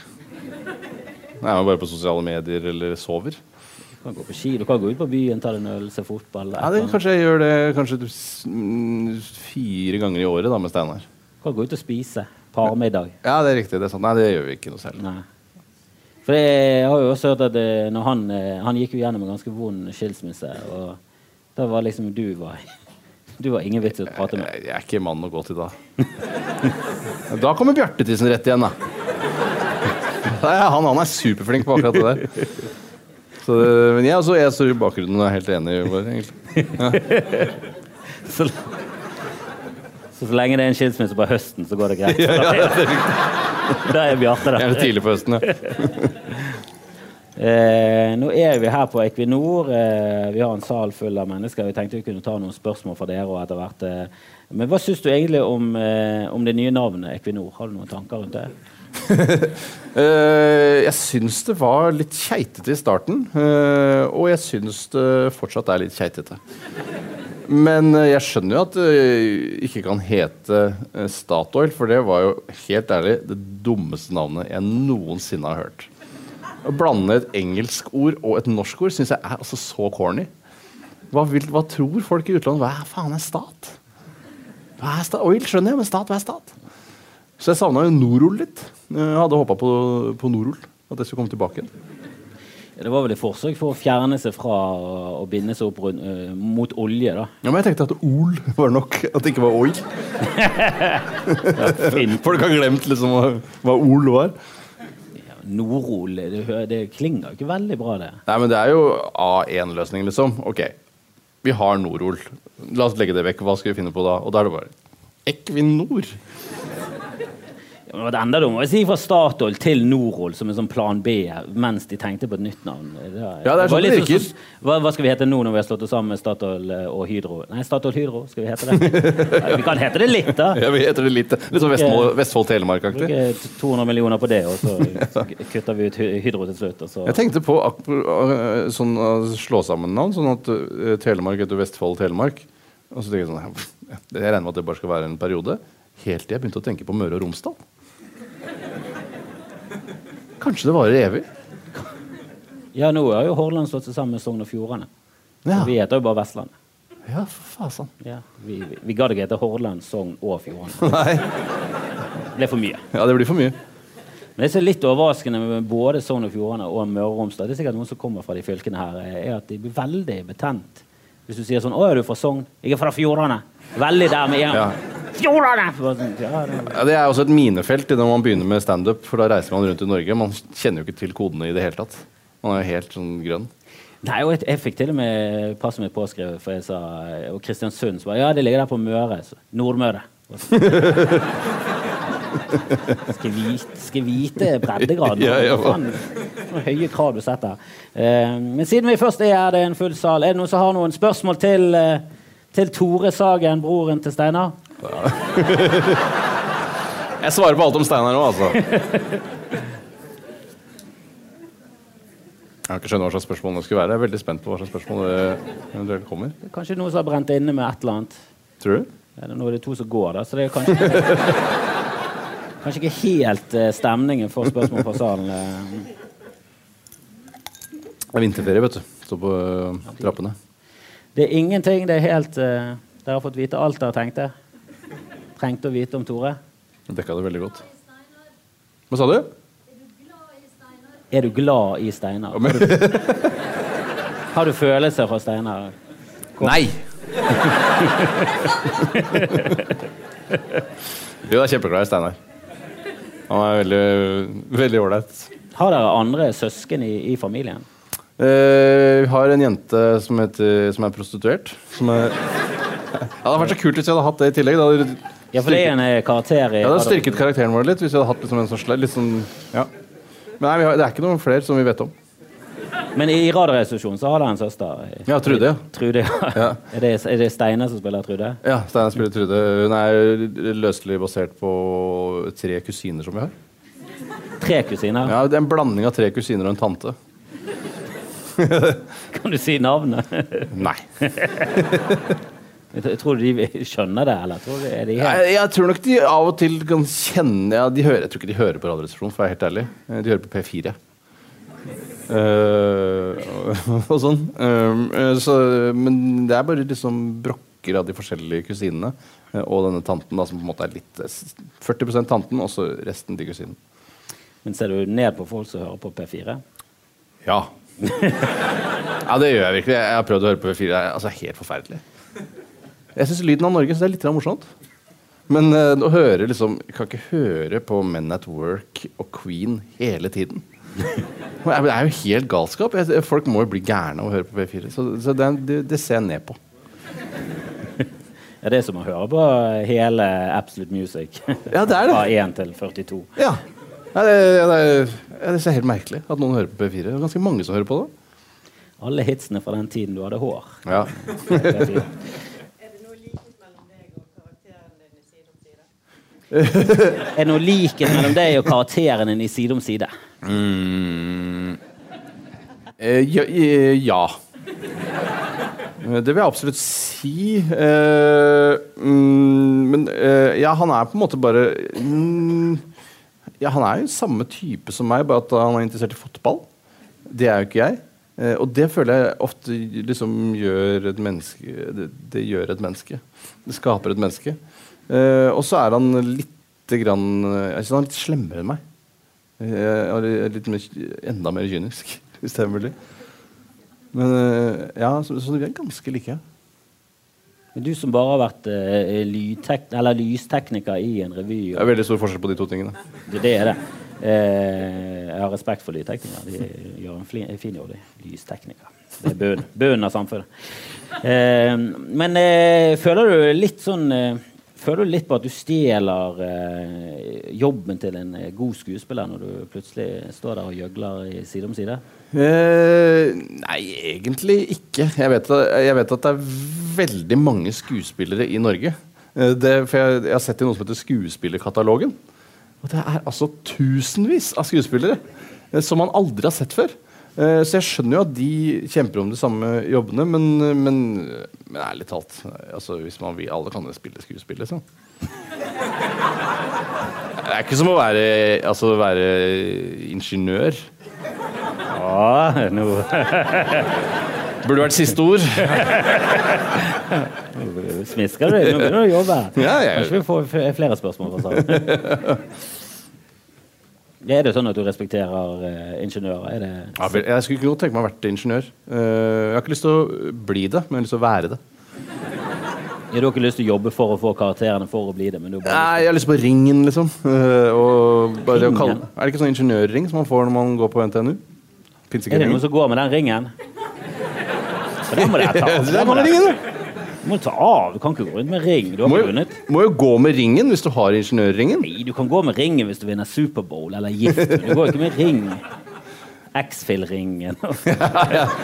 S2: Nei, man er bare på sosiale medier eller sover.
S1: Du kan gå på ski, du kan gå ut på byen, ta en øl, se fotball.
S2: Ja, det, kanskje jeg gjør det kanskje mm, fire ganger i året da med Steinar.
S1: Du kan gå ut og spise. Parmiddag.
S2: Ja, det er riktig. det er sant. Nei, det gjør vi ikke noe selv.
S1: Nei. For jeg har jo også hørt at eh, han, eh, han gikk jo gjennom en ganske vond skilsmisse, og da var liksom du var Du var ingen vits å prate med.
S2: Jeg jeg er ikke mannen å gå til da. Da kommer Bjarte til sin rett igjen, da. Da han, han er superflink på akkurat det der. Så, men jeg, også, jeg står i bakgrunnen og er helt enig. bare.
S1: Så, så, så lenge det er en skilsmisse på høsten, så går det greit. Da er Bjarte der.
S2: er tidlig på høsten. Ja.
S1: Eh, nå er vi her på Equinor. Eh, vi har en sal full av mennesker. Vi tenkte vi kunne ta noen spørsmål fra dere. etter hvert. Eh. Men hva syns du egentlig om, eh, om det nye navnet Equinor? Har du noen tanker rundt det?
S2: Eh, jeg syns det var litt keitete i starten. eh, og jeg syns det fortsatt er litt keitete. Men jeg skjønner jo at det ikke kan hete Statoil, for det var jo helt ærlig det dummeste navnet jeg noensinne har hørt. Å blande et engelsk ord og et norsk ord syns jeg er altså så corny. Hva, vil, hva tror folk i utlandet? Hva faen er stat? Hva er stat? Oil skjønner jeg, men stat, hva er stat? Så jeg savna jo Norol litt. Jeg hadde håpa på, på Norol. At det skulle komme tilbake igjen.
S1: Det var vel et forsøk for å fjerne seg fra å- binde seg opp rundt, uh, mot olje, da.
S2: Ja, Men jeg tenkte at Ol var nok. At det ikke var oil. Folk har glemt liksom hva, hva Ol var.
S1: Norol det, det klinger ikke veldig bra, det.
S2: Nei, men det er jo A1-løsning, liksom. Ok, vi har Norol. La oss legge det vekk. Hva skal vi finne på da? Og da er det bare Equinor.
S1: Det enda dummere å si fra Statoil til Norol som en sånn plan B, mens de tenkte på et nytt navn. Det,
S2: Ja, det er sånn det virker.
S1: Så, hva, hva skal vi hete nå når vi har slått oss sammen med Statoil eh, og Hydro? Nei, Statoil Hydro, skal vi hete det? Ja, vi kan hete det litt, da.
S2: Ja, vi heter det litt Litt sånn Vestfold, Vestfold-Telemark-aktig.
S1: Bruke 200 millioner på det, og så kutter vi ut Hydro til slutt.
S2: Jeg tenkte på øh, sånn slå sammen navn, sånn at uh, Telemark heter Vestfold-Telemark. Og så tenker jeg sånn Jeg regner med at det bare skal være en periode. Helt til jeg begynte å tenke på Møre og Romsdal. Kanskje det varer evig?
S1: Ja, nå har jo Hordaland slått seg sammen med Sogn og Fjordane.
S2: Ja,
S1: Vi heter jo bare Vestlandet.
S2: ja for faen.
S1: Ja, vi, vi, vi gadd ikke hete Hordaland, Sogn og Fjordane.
S2: Nei.
S1: Det ble for mye.
S2: Ja, det blir for mye.
S1: Men det som er litt overraskende med både Sogn og Fjordane og Møre og Romsdal, det er sikkert noen som kommer fra de fylkene her, er at de blir veldig betent. Hvis du sier sånn 'Å, er du fra Sogn?' 'Jeg er fra Fjordane'. Veldig der med en sånn, Ja, det,
S2: Ja, det er også et minefelt når man begynner med standup, for da reiser man rundt i Norge. Man kjenner jo ikke til kodene i det hele tatt. Man er jo helt sånn grønn.
S1: Nei, og jeg fikk til og med passet mitt påskrevet, for jeg sa Og Kristiansund så bare Ja, det ligger der på Møre. Nordmøre. Skal vite, skal vite breddegraden.
S2: Ja, ja?
S1: Høye krav du setter. Uh, men siden vi først er her, det er en full sal, er det noen som har noen spørsmål til, uh, til Tore Sagen, broren til Steinar?
S2: Jeg svarer på alt om Steinar nå, altså. Jeg har ikke skjønt hva slags spørsmål det skulle være. Jeg er veldig spent på hva slags spørsmål det eventuelt kommer.
S1: Kanskje noen som har brent inne med et eller annet.
S2: Tror du?
S1: Ja, nå er det to som går, da, så det er kanskje Kanskje ikke helt eh, stemningen for spørsmål fra salen. eh.
S2: Det er vinterferie, vet du. Står på øh, trappene.
S1: Det er ingenting. Det er helt eh, Dere har fått vite alt dere tenkte. Trengte å vite om Tore.
S2: Dekka det veldig godt. Hva sa du?
S1: Er du glad i Steinar? Har du, har du følelser for Steinar?
S2: Nei! jo, jeg er kjempeglad i Steinar. Han er veldig veldig ålreit.
S1: Har dere andre søsken i, i familien?
S2: Eh, vi har en jente som, heter, som er prostituert. Som er ja, Det hadde vært så kult hvis vi hadde hatt det i tillegg. Da hadde,
S1: Ja, for det er en eh, karakter i
S2: ja, det hadde styrket karakteren vår litt. Hvis vi hadde hatt liksom en sånn sånn, ja. Men nei, har, det er ikke noen flere som vi vet om.
S1: Men i Radioresepsjonen så har de en søster.
S2: Ja, Trude.
S1: Trude, ja.
S2: Ja.
S1: Er, det, er det Steine som spiller Trude?
S2: Ja, Steine spiller Trude. Hun er løselig basert på tre kusiner som vi har.
S1: Tre kusiner?
S2: Ja, Det er en blanding av tre kusiner og en tante.
S1: Kan du si navnet?
S2: Nei.
S1: Jeg tror de skjønner det, eller tror de, er de
S2: Jeg, jeg tror nok de av og til kan kjenne ja, de hører, Jeg tror ikke de hører på Radioresepsjonen, for å være helt ærlig. Eh, De hører på P4. Uh, og, sånn. Eh, så, men det er bare liksom brokker av de forskjellige kusinene. og denne tanten, da, som på en måte er litt eh, 40% tanten, og så resten de kusinene.
S1: Men ser du ned på folk som hører på P4?
S2: Ja. ja, det gjør jeg virkelig. Jeg har prøvd å høre på P4. Det er altså, helt forferdelig. Jeg syns lyden av Norge så det er litt morsomt. Men uh, å høre liksom Jeg kan ikke høre på Men at Work og Queen hele tiden. Det er jo helt galskap. Folk må jo bli gærne av å høre på P4. Så, så det, det, det ser jeg ned på.
S1: Ja, det er som å høre på hele Absolute Music.
S2: Ja, det er det.
S1: Fra 1 til 42.
S2: Ja. Ja, det, det, det er helt merkelig at noen hører på P4. Det er ganske mange som hører på det.
S1: Alle hitsene fra den tiden du hadde hår.
S2: Ja.
S1: P4.
S4: Er det noe likhet mellom deg og karakteren din i Side om side?
S1: Er noe likhet mellom deg og karakteren din i Side om side?
S2: Mm. Eh, ja, eh, ja. Eh, Det vil jeg absolutt si. Eh, mm, men eh, ja, han er på en måte bare mm, Ja, han er jo samme type som meg, bare at han er interessert i fotball. Det er jo ikke jeg. Eh, og det føler jeg ofte liksom gjør et menneske Det, det gjør et menneske. Det skaper et menneske. Eh, og så er han lite grann Jeg han er litt slemmere enn meg. Jeg er litt mer, enda mer kynisk, hvis det er mulig. Men eh, ja, så, så vi er ganske like.
S1: Men Du som bare har vært uh, lystekniker i en revy.
S2: Det er veldig stor forskjell på de to tingene.
S1: Det, det er det. Eh, jeg har respekt for lydteknikere. De gjør en fli- fin jobb. de. Lysteknikere. Det er bunnen, av samfunnet. Eh, men eh, føler du litt sånn eh, Føler du litt på at du stjeler eh, jobben til en eh, god skuespiller når du plutselig står der og gjøgler side om side?
S2: Eh, nei, egentlig ikke. Jeg vet, jeg vet at det er veldig mange skuespillere i Norge. Eh, det, for jeg, jeg har sett i noe som heter Skuespillerkatalogen. Og det er altså tusenvis av skuespillere eh, som man aldri har sett før. Eh, så jeg skjønner jo at de kjemper om de samme jobbene, men, men, men ærlig talt altså, hvis man vil, Alle kan spille skuespill, liksom. Det er ikke som å være, altså, være ingeniør.
S1: Ja, nå
S2: Burde vært siste ord.
S1: smisker du. Nå begynner du å jobbe.
S2: Ja, jeg-
S1: Kanskje vi får flere spørsmål fra salen. Er det sånn at du respekterer uh, ingeniører? Er det
S2: Ja, jeg skulle ikke godt tenke meg å vært ingeniør. Uh, jeg har ikke lyst til å bli det, men jeg har lyst til å være det.
S1: Ja, du har ikke lyst til å jobbe for å få karakterene for å bli det, men du har bare
S2: Nei, jeg har lyst på ringen, liksom. Uh, og bare kalle, er det ikke sånn ingeniørring som man får når man går på NTNU?
S1: Er det noen som går med den ringen? Så det må jeg ta
S2: mange ringen, da.
S1: Du må ta av. Du kan ikke gå rundt med ring. Du har
S2: Må
S1: ikke vunnet.
S2: må jo gå med ringen hvis du har ingeniørringen.
S1: Nei, du kan gå med ringen hvis du vinner Superbowl eller gift. Du går ikke med ring. X-Fill-ringen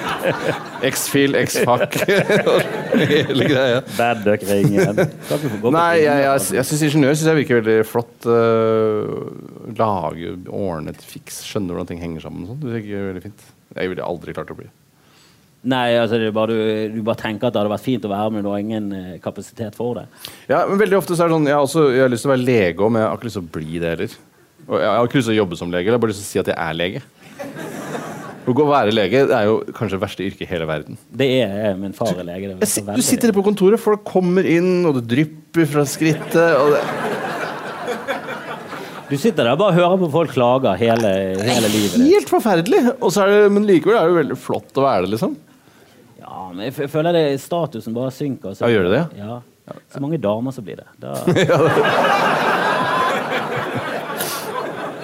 S2: X-Fill, X-Fuck Hele greia.
S1: Bad Duck-ringen. Kan ikke få gå på
S2: Nei, jeg, jeg,
S1: ringen.
S2: jeg syns ingeniør synes jeg virker veldig flott. Uh, lage, ordne, fiks, skjønne hvordan ting henger sammen. og sånn. Det virker veldig fint. Jeg ville aldri klart å bli.
S1: Nei, altså det bare, du, du bare tenker at det hadde vært fint å være med, men du har ingen eh, kapasitet for det.
S2: Ja, men veldig ofte så er det sånn Jeg har, også, jeg har lyst til å være lege òg, men jeg har ikke lyst til å bli det heller. Og jeg har ikke lyst til å jobbe som lege, jeg har bare lyst til å si at jeg er lege. Å gå og være lege det er jo kanskje det verste yrket i hele verden.
S1: Det er min far er lege. Er
S2: du sitter på kontoret, folk kommer inn, og det drypper fra skrittet. Og det,
S1: Du sitter der og bare hører på folk klage hele, hele livet.
S2: helt forferdelig! Og så er det, men likevel er det jo veldig flott å være det, liksom.
S1: Ja, men jeg føler det statusen bare synker. Så,
S2: Ja, gjør det det?
S1: Ja. Så mange damer som blir det. Da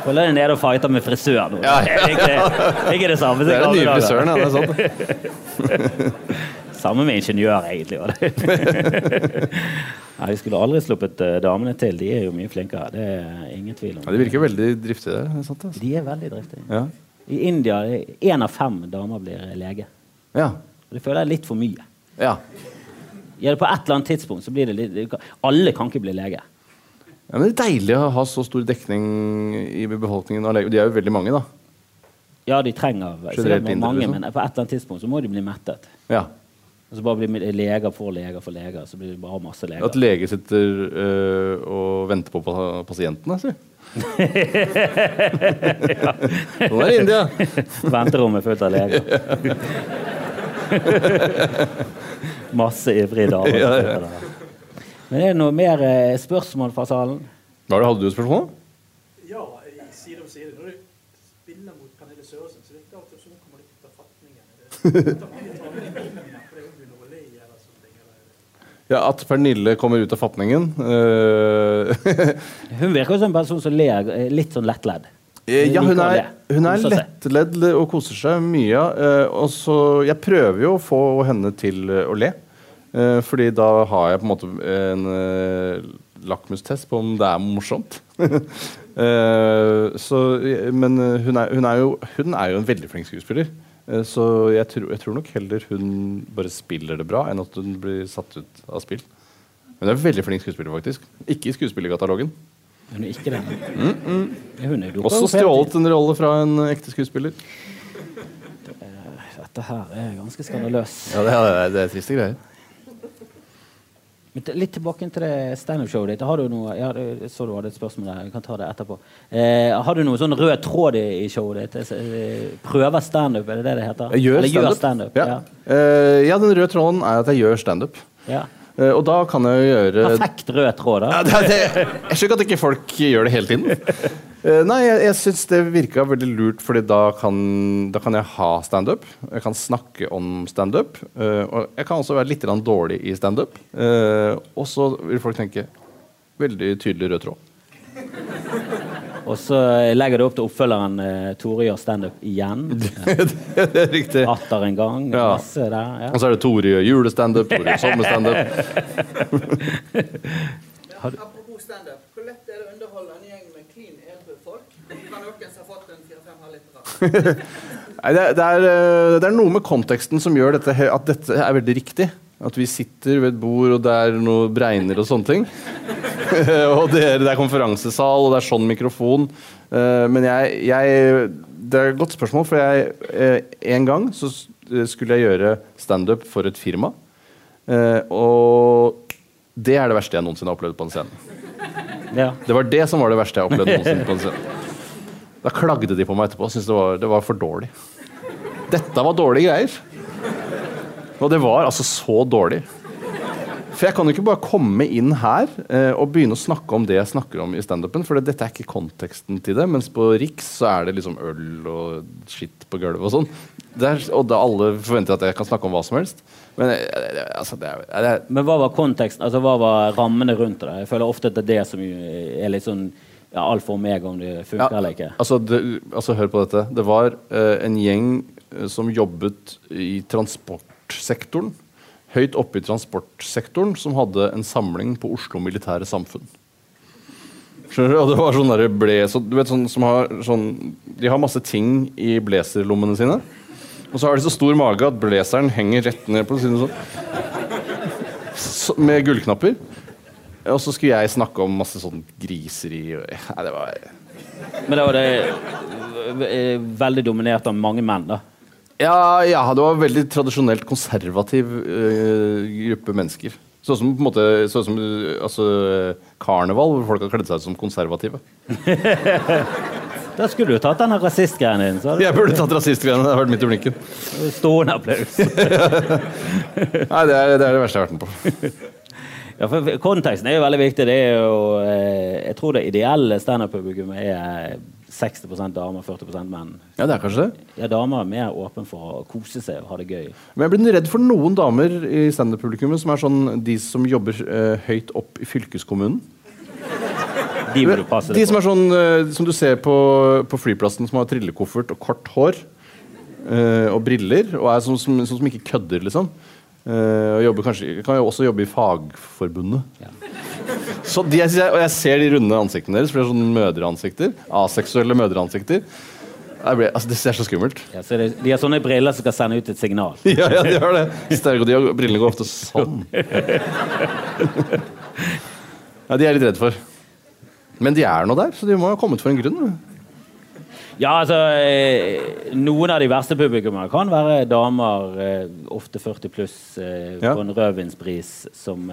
S1: føler jeg nede og fighter med frisør nå.
S2: Ja,
S1: Det er ikke, ikke det samme. som
S2: Det er den nye frisøren, ja. Det er.
S1: Samme med ingeniør, egentlig. var det. Nei, Vi skulle aldri sluppet eh, damene til. De er jo mye flinkere. Det er ingen tvil om.
S2: Ja, de virker veldig driftige er Sant, altså.
S1: De er veldig driftige.
S2: ja.
S1: I India én av fem damer blir lege.
S2: Ja.
S1: Og Det føler jeg er litt for mye.
S2: ja.
S1: Ja, på et eller annet tidspunkt så blir det litt Alle kan ikke bli lege.
S2: Ja, men Det er deilig å ha så stor dekning i befolkningen av leger. De er jo veldig mange, da.
S1: Ja, de trenger
S2: Generelt
S1: mange,
S2: liksom.
S1: men på et eller annet tidspunkt så må de bli mettet.
S2: Ja.
S1: Og så bare blir leger for leger for leger, så blir det bare masse leger.
S2: At leger sitter øh, og venter på pa- pasientene, si. Sånn er det India.
S1: Venterommet fullt av leger. masse ivrige damer.
S2: Ja, ja.
S1: Men er det noe mer eh, spørsmål fra salen?
S2: Hva det, Hadde du et spørsmål?
S5: Ja, i side om side. Når du spiller mot Pernille Søresen, så virker det alltid som hun kommer litt ut av fatningen. Er?
S2: Ja, At Pernille kommer ut av fatningen øh,
S1: Hun virker jo som en person som ler eh, litt sånn lettledd.
S2: Ja, hun er, hun er lettledd og koser seg mye. øh, og så Jeg prøver jo å få henne til øh, å le. fordi da har jeg på en måte en lakmustest på om det er morsomt. Eh, så, men hun er, hun, er jo, hun er jo en veldig flink skuespiller. Eh, så jeg, tror- jeg tror nok heller hun bare spiller det bra, enn at hun blir satt ut av spill. Hun er en veldig flink skuespiller, faktisk. Ikke i skuespillerkatalogen.
S1: Hun er ikke det. Hun er
S2: Også stjålet en rolle fra en ekte skuespiller.
S1: Dette her er ganske skandaløst.
S2: Ja, det er, det er triste greier.
S1: Litt tilbake til det standup-showet ditt. Har du noe, ja, jeg så du hadde et spørsmål der. Vi kan ta det etterpå. Eh, har du noen sånn rød tråd i, i showet ditt? Eh, Prøver standup, er det det det heter?
S2: Jeg gjør
S1: Eller gjør
S2: standup.
S1: standup.
S2: Ja.
S1: Ja.
S2: Eh, ja, den røde tråden er at jeg gjør standup.
S1: Ja.
S2: Eh, og da kan jeg jo gjøre
S1: Perfekt rød tråd, da.
S2: ja, det, det, Jeg skjønner at ikke folk gjør det hele tiden. Eh, nei, jeg, jeg syns det virka veldig lurt, Fordi da kan, da kan jeg ha standup. Jeg kan snakke om standup. Uh, og jeg kan også være litt dårlig i standup. Og så vil folk tenke veldig tydelig rød tråd.
S1: Og så legger du opp til oppfølgeren eh, Tore gjør standup igjen.
S2: det er riktig.
S1: Atter en gang.
S2: Ja.
S1: Masse der. Ja.
S2: Og så er det Tore gjør julestandup, Tore gjør sommerstandup.
S6: Apropos standup, hvor lett er det å underholde en gjeng med clean edru folk? Kan noen som har fått en fire-fem halvliter?
S2: Nei, det, er, det, er, eh, det er noe med konteksten som gjør dette, at dette er veldig riktig. At vi sitter ved et bord, og det er noe bregner og sånne ting. og det er, det er konferansesal, og det er sånn mikrofon. Eh, men jeg, jeg Det er et godt spørsmål, for jeg eh, En gang så eh, skulle jeg gjøre standup for et firma. Og det er det verste jeg noensinne har opplevd på en scene.
S1: Ja.
S2: Det var det som var det verste jeg opplevde noensinne på en scene. Da klagde de på meg etterpå og syntes det, det var for dårlig. Dette var dårlige greier. Og det var altså så dårlig. For jeg kan jo ikke bare komme inn her eh, og begynne å snakke om det jeg snakker om i standupen, for dette er ikke konteksten til det. Mens på Riks så er det liksom øl og skitt på gulvet og sånn. Og da alle forventer at jeg kan snakke om hva som helst. Men eh, eh, altså, det er, det er
S1: Men hva var konteksten? Altså, hva var rammene rundt det? Jeg føler ofte at det er det som er litt sånn ja, alfa og omega om det funker
S2: Ja,
S1: eller ikke.
S2: Altså, det, altså, hør på dette. Det var eh, en gjeng eh, som jobbet i transportsektoren. Høyt oppe i transportsektoren, som hadde en samling på Oslo Militære Samfunn. Skjønner du? Og det var sånn der ble så, Du vet sånn som har sånn De har masse ting i blazerlommene sine. Og så har de så stor mage at blazeren henger rett ned på siden sånn. Så, med gullknapper. Og så skulle jeg snakke om masse sånn griseri og Nei, det var
S1: Men da var det eh, veldig dominert av mange menn, da.
S2: Ja, ja, det var en veldig tradisjonelt konservativ uh, gruppe mennesker. Sånn som på en måte Sånn som altså, karneval, hvor folk har kledd seg ut som konservative.
S1: Da skulle du tatt denne rasistgreien din. Så
S2: Jeg burde tatt rasistgreiene. Det har vært midt i blinken.
S1: stående applaus.
S2: Nei, det er, det er det verste jeg har vært med på.
S1: Ja, for Konteksten er jo veldig viktig. Det er jo, eh, jeg tror det ideelle standup-publikummet er 60% damer, 40% menn.
S2: Ja, det er kanskje det.
S1: Ja, Damer er mer åpne for å kose seg og ha det gøy.
S2: Men jeg blir redd for noen damer i standup-publikummet som er sånn de som jobber øh, høyt opp i fylkeskommunen.
S1: De
S2: De som er sånn øh, som du ser på, på flyplassen, som har trillekoffert og kort hår. øh, og briller, og er sånn som, sånn som ikke kødder, liksom. Eh, og kanskje, kan jo også jobbe i Fagforbundet.
S1: Ja.
S2: Så de, jeg, og jeg ser de runde ansiktene deres, for det er sånne mødreansikter. Aseksuelle mødreansikter. Ble, altså, det ser så skummelt.
S1: Ja, så det, de har sånne briller som skal sende ut et signal.
S2: Ja, ja, de har det. Stereo, de har, brillene går ofte sånn. Ja, de er litt redd for. Men de er nå der, så de må ha kommet for en grunn.
S1: Ja, altså eh, Noen av de verste publikummene kan være damer, eh, ofte 40 pluss, eh, på en rødvinspris, som,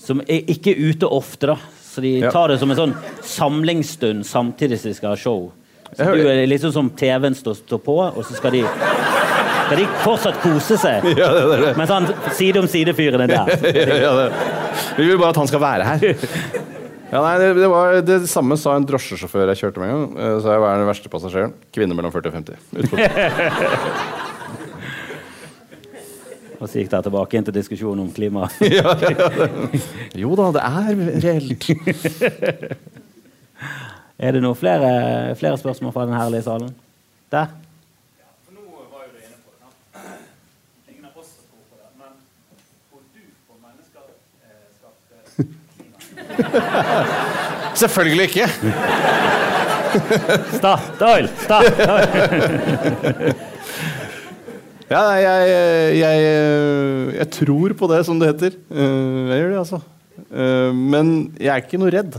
S1: som er ikke ute ofte, da. Så de tar det som en sånn samlingsstund samtidig som de skal ha show. Så du er liksom som TV-en står, står på, og så skal de skal de fortsatt kose seg.
S2: Ja, det er det.
S1: Mens han side om side-fyren er der.
S2: ja, det. Vi vil bare at han skal være her. Ja, nei, det, det var det samme sa en drosjesjåfør jeg kjørte med en gang. Eh, Så jeg var den verste passasjeren. Kvinne mellom 40 og 50.
S1: Og så gikk det tilbake inn til diskusjonen om klima.
S2: ja, ja, ja. Jo da, det er reelt.
S1: Er det noen flere, flere spørsmål fra den herlige salen? Der?
S5: For nå var jo du inne på det. sant? Ingen av oss tror på det, men tror du på menneskeskapt
S2: Selvfølgelig ikke.
S1: Statoil! Statoil!
S2: Ja, jeg, jeg, jeg tror på det, som det heter. Eh, Jeg gjør det, altså. Eh, Men jeg er ikke noe redd.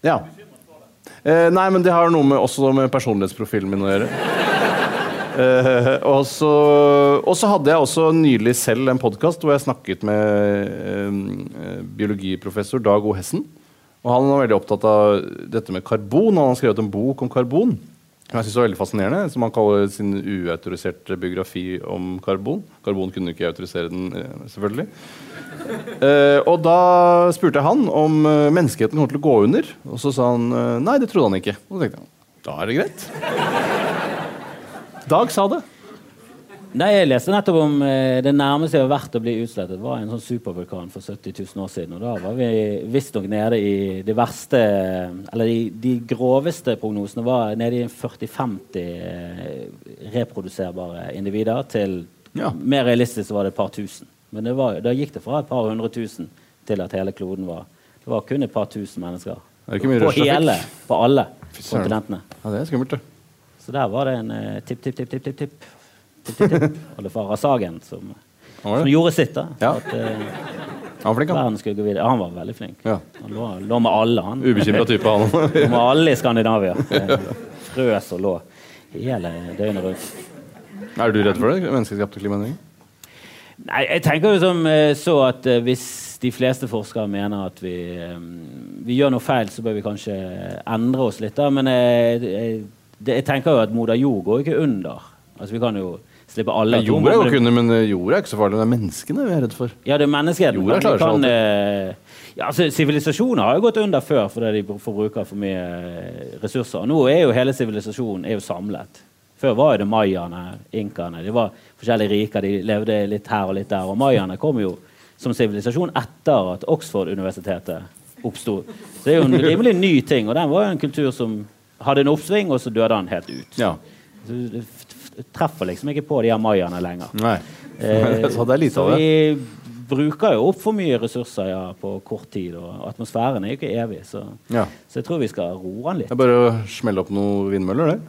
S2: Ja. Eh, Nei, men det har noe med, også med personlighetsprofilen min å gjøre. Eh, og så og så hadde jeg også nylig selv en podkast hvor jeg snakket med eh, biologiprofessor Dag O. Hessen. Og han var veldig opptatt av dette med karbon. og Han har skrevet en bok om karbon. Som jeg synes var veldig fascinerende, som han kaller sin uautoriserte biografi om karbon. Karbon kunne ikke autorisere den, selvfølgelig. Eh, og da spurte jeg han om eh, menneskeheten kommer til å gå under. Og så sa han nei, det trodde han ikke. Og så tenkte jeg da er det greit. Dag sa det.
S1: Nei, Jeg leste nettopp om eh, det nærmeste jeg har vært å bli utslettet, var en sånn supervulkan for 70 000 år siden. Og da var vi visstnok nede i de verste Eller de, de groveste prognosene var nede i 40-50 eh, reproduserbare individer til
S2: Ja.
S1: Mer realistisk var det et par tusen. Men det var, da gikk det fra et par hundre tusen til at hele kloden var Det var kun et par tusen mennesker.
S2: Er
S1: på hele, på alle kontinentene.
S2: Ja, det er skummelt, det.
S1: Så der var det en eh, tipp, tipp, tipp, tipp, tipp, tipp. tipp, tipp, tipp. Oldefar Sagen som,
S2: Han var
S1: som gjorde sitt. da
S2: Ja.
S1: At eh,
S2: Han var flink, han.
S1: verden skulle gå videre. Ja, han var veldig flink.
S2: Ja.
S1: Han lå, lå med alle, han.
S2: Ubekymra type, han.
S1: Lå med alle i Skandinavia. Eh, Frøs og lå hele døgnet rundt.
S2: Er du redd for det? Menneskeskapte klimaendringer?
S1: Nei, jeg tenker jo som eh, så at eh, hvis de fleste forskere mener at vi, vi gjør noe feil, så bør vi kanskje endre oss litt. da, Men jeg, jeg, det, jeg tenker jo at moder jord går ikke under. Altså Vi kan jo slippe alle
S2: Ja, jorda går ikke under, men eh, jorda er ikke så farlig. Det er menneskene vi er redd for.
S1: Ja, det er menneskeheten.
S2: Jorda klarer seg
S1: kan, eh, ja, altså, Sivilisasjoner har jo gått under før fordi de forbruker for mye eh, ressurser. Nå er jo hele sivilisasjonen jo samlet. Før var det mayaene, inkaene. De var forskjellige riker, de levde litt her og litt der. Og mayaene kom jo som sivilisasjon etter at Oxford-universitetet oppsto. Så det er jo en rimelig ny ting. Og den var jo en kultur som hadde en oppsving, og så døde han helt ut.
S2: Ja.
S1: Så det treffer liksom ikke på de her mayaene lenger.
S2: Nei.
S1: Eh,
S2: Så det er lite av det.
S1: vi bruker jo opp for mye ressurser ja, på kort tid, og atmosfæren er jo ikke evig. Så,
S2: Ja.
S1: så jeg tror vi skal roe den litt.
S2: Det er bare å smelle opp noen vindmøller, det.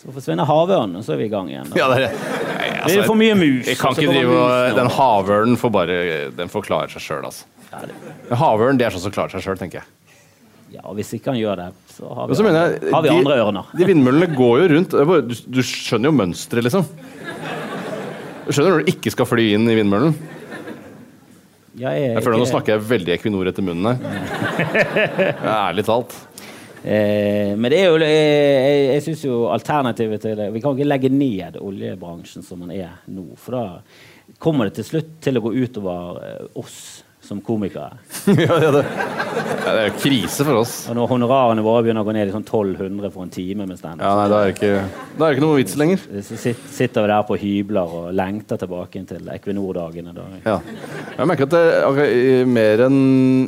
S1: Så forsvinner havørnen, og så er vi i gang igjen.
S2: Ja, det er, Nei,
S1: det
S2: altså,
S1: er for mye mus.
S2: Jeg kan ikke drive og Den havørnen får bare Den får klare seg sjøl, altså.
S1: Ja,
S2: Havørn det er sånn som klarer seg sjøl, tenker jeg.
S1: Ja, og hvis ikke han gjør det, så har vi,
S2: så mener jeg,
S1: har vi
S2: de-
S1: andre ørner.
S2: De vindmøllene går jo rundt. Du, du skjønner jo mønsteret, liksom. Du skjønner når du ikke skal fly inn i vindmøllen.
S1: Ja, jeg,
S2: Jeg føler Nå snakker jeg veldig Equinor etter munnen her. Ærlig talt.
S1: Eh, men det er jo eh, Jeg, jeg syns jo alternativet til det Vi kan ikke legge ned oljebransjen som den er nå. For da kommer det til slutt til å gå utover eh, oss som komikere.
S2: ja, ja, det, ja, det er jo krise for oss.
S1: Og når honorarene våre begynner å gå ned i sånn 1200 for en time med standup,
S2: Ja, nei, Da er det ikke, det er ikke noe vits lenger.
S1: så sitter vi der på hybler og lengter tilbake til Equinor-dagene. Da.
S2: Ja. Jeg merker at det, okay, Mer enn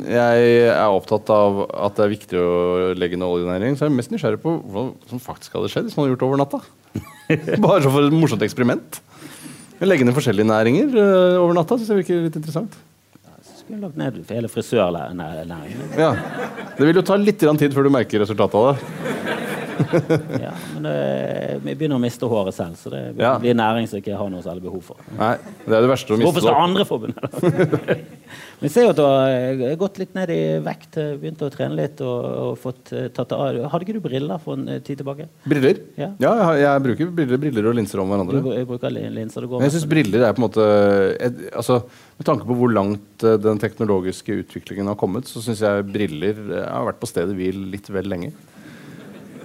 S2: jeg er opptatt av at det er viktig å legge ned oljenæring, så er jeg mest nysgjerrig på hva som faktisk hadde skjedd hvis man hadde gjort det over natta. Bare så for et morsomt eksperiment. Legge ned forskjellige næringer øh, over natta syns jeg virker litt interessant.
S1: Vi lagt ned hele frisørnæringen.
S2: Ja. Det vil jo ta litt tid før du merker resultatet av det.
S1: Ja, men det, vi begynner å miste håret selv, så det
S2: Ja.
S1: blir næring som ikke har noe særlig behov for.
S2: Nei, Det er det verste å miste.
S1: Hvorfor skal andre forbund? Vi ser jo at du har eh, gått litt ned i vekt, eh, begynt å trene litt og, og fått eh, tatt av. Hadde ikke du briller for en eh, tid tilbake?
S2: Briller?
S1: Ja.
S2: Ja, jeg, jeg bruker briller, briller og linser om hverandre.
S1: Du, jeg bruker linser.
S2: Men jeg syns briller er på en måte jeg, altså, Med tanke på hvor langt eh, den teknologiske utviklingen har kommet, så syns jeg briller Jeg har vært på stedet hvil litt vel lenge.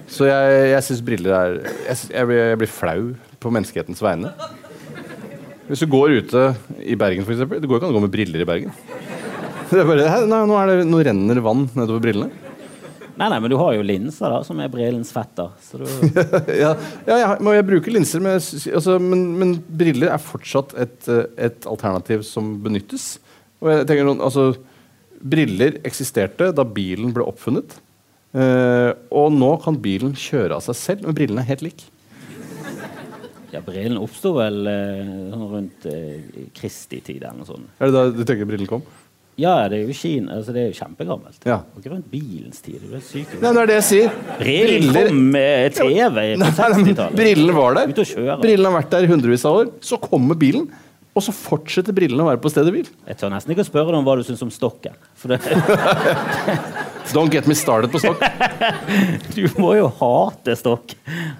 S2: Så jeg, jeg syns briller er jeg, synes, jeg, blir, jeg blir flau på menneskehetens vegne. Hvis du går ute i Bergen, f.eks. Det går ikke an å gå med briller i Bergen. Det er bare, nei, nå, er det, nå renner vann nedover brillene.
S1: Nei, nei, men du har jo linser, da, som er brillens fetter. Så du,
S2: ja, ja jeg, jeg bruker linser, men, altså, men, men briller er fortsatt et, eh, et alternativ som benyttes. Og jeg tenker altså, Briller eksisterte da bilen ble oppfunnet. Eh, og nå kan bilen kjøre av seg selv, men brillene er helt lik.
S1: ja, brillen oppsto vel eh, sånn rundt uh, Kristi tid eller noe sånt.
S2: Er det da du tenker brillen kom?
S1: Ja, det er jo Kina, altså det er jo kjempegammelt.
S2: Ja.
S1: Og ikke rundt bilens tid. Det er syk.
S2: Nei, det er det jeg sier.
S1: Brillen kom med TV på
S2: Nei, nei,
S1: 60-tallet.
S2: Brillene var der. Brillene har vært der i hundrevis av år. Så kommer bilen, og så fortsetter brillene å være på stedet hvil.
S1: Jeg tør nesten ikke å spørre deg om hva du syns om stokken. For det,
S2: Don't get me started på stokk.
S1: du må jo hate stokk.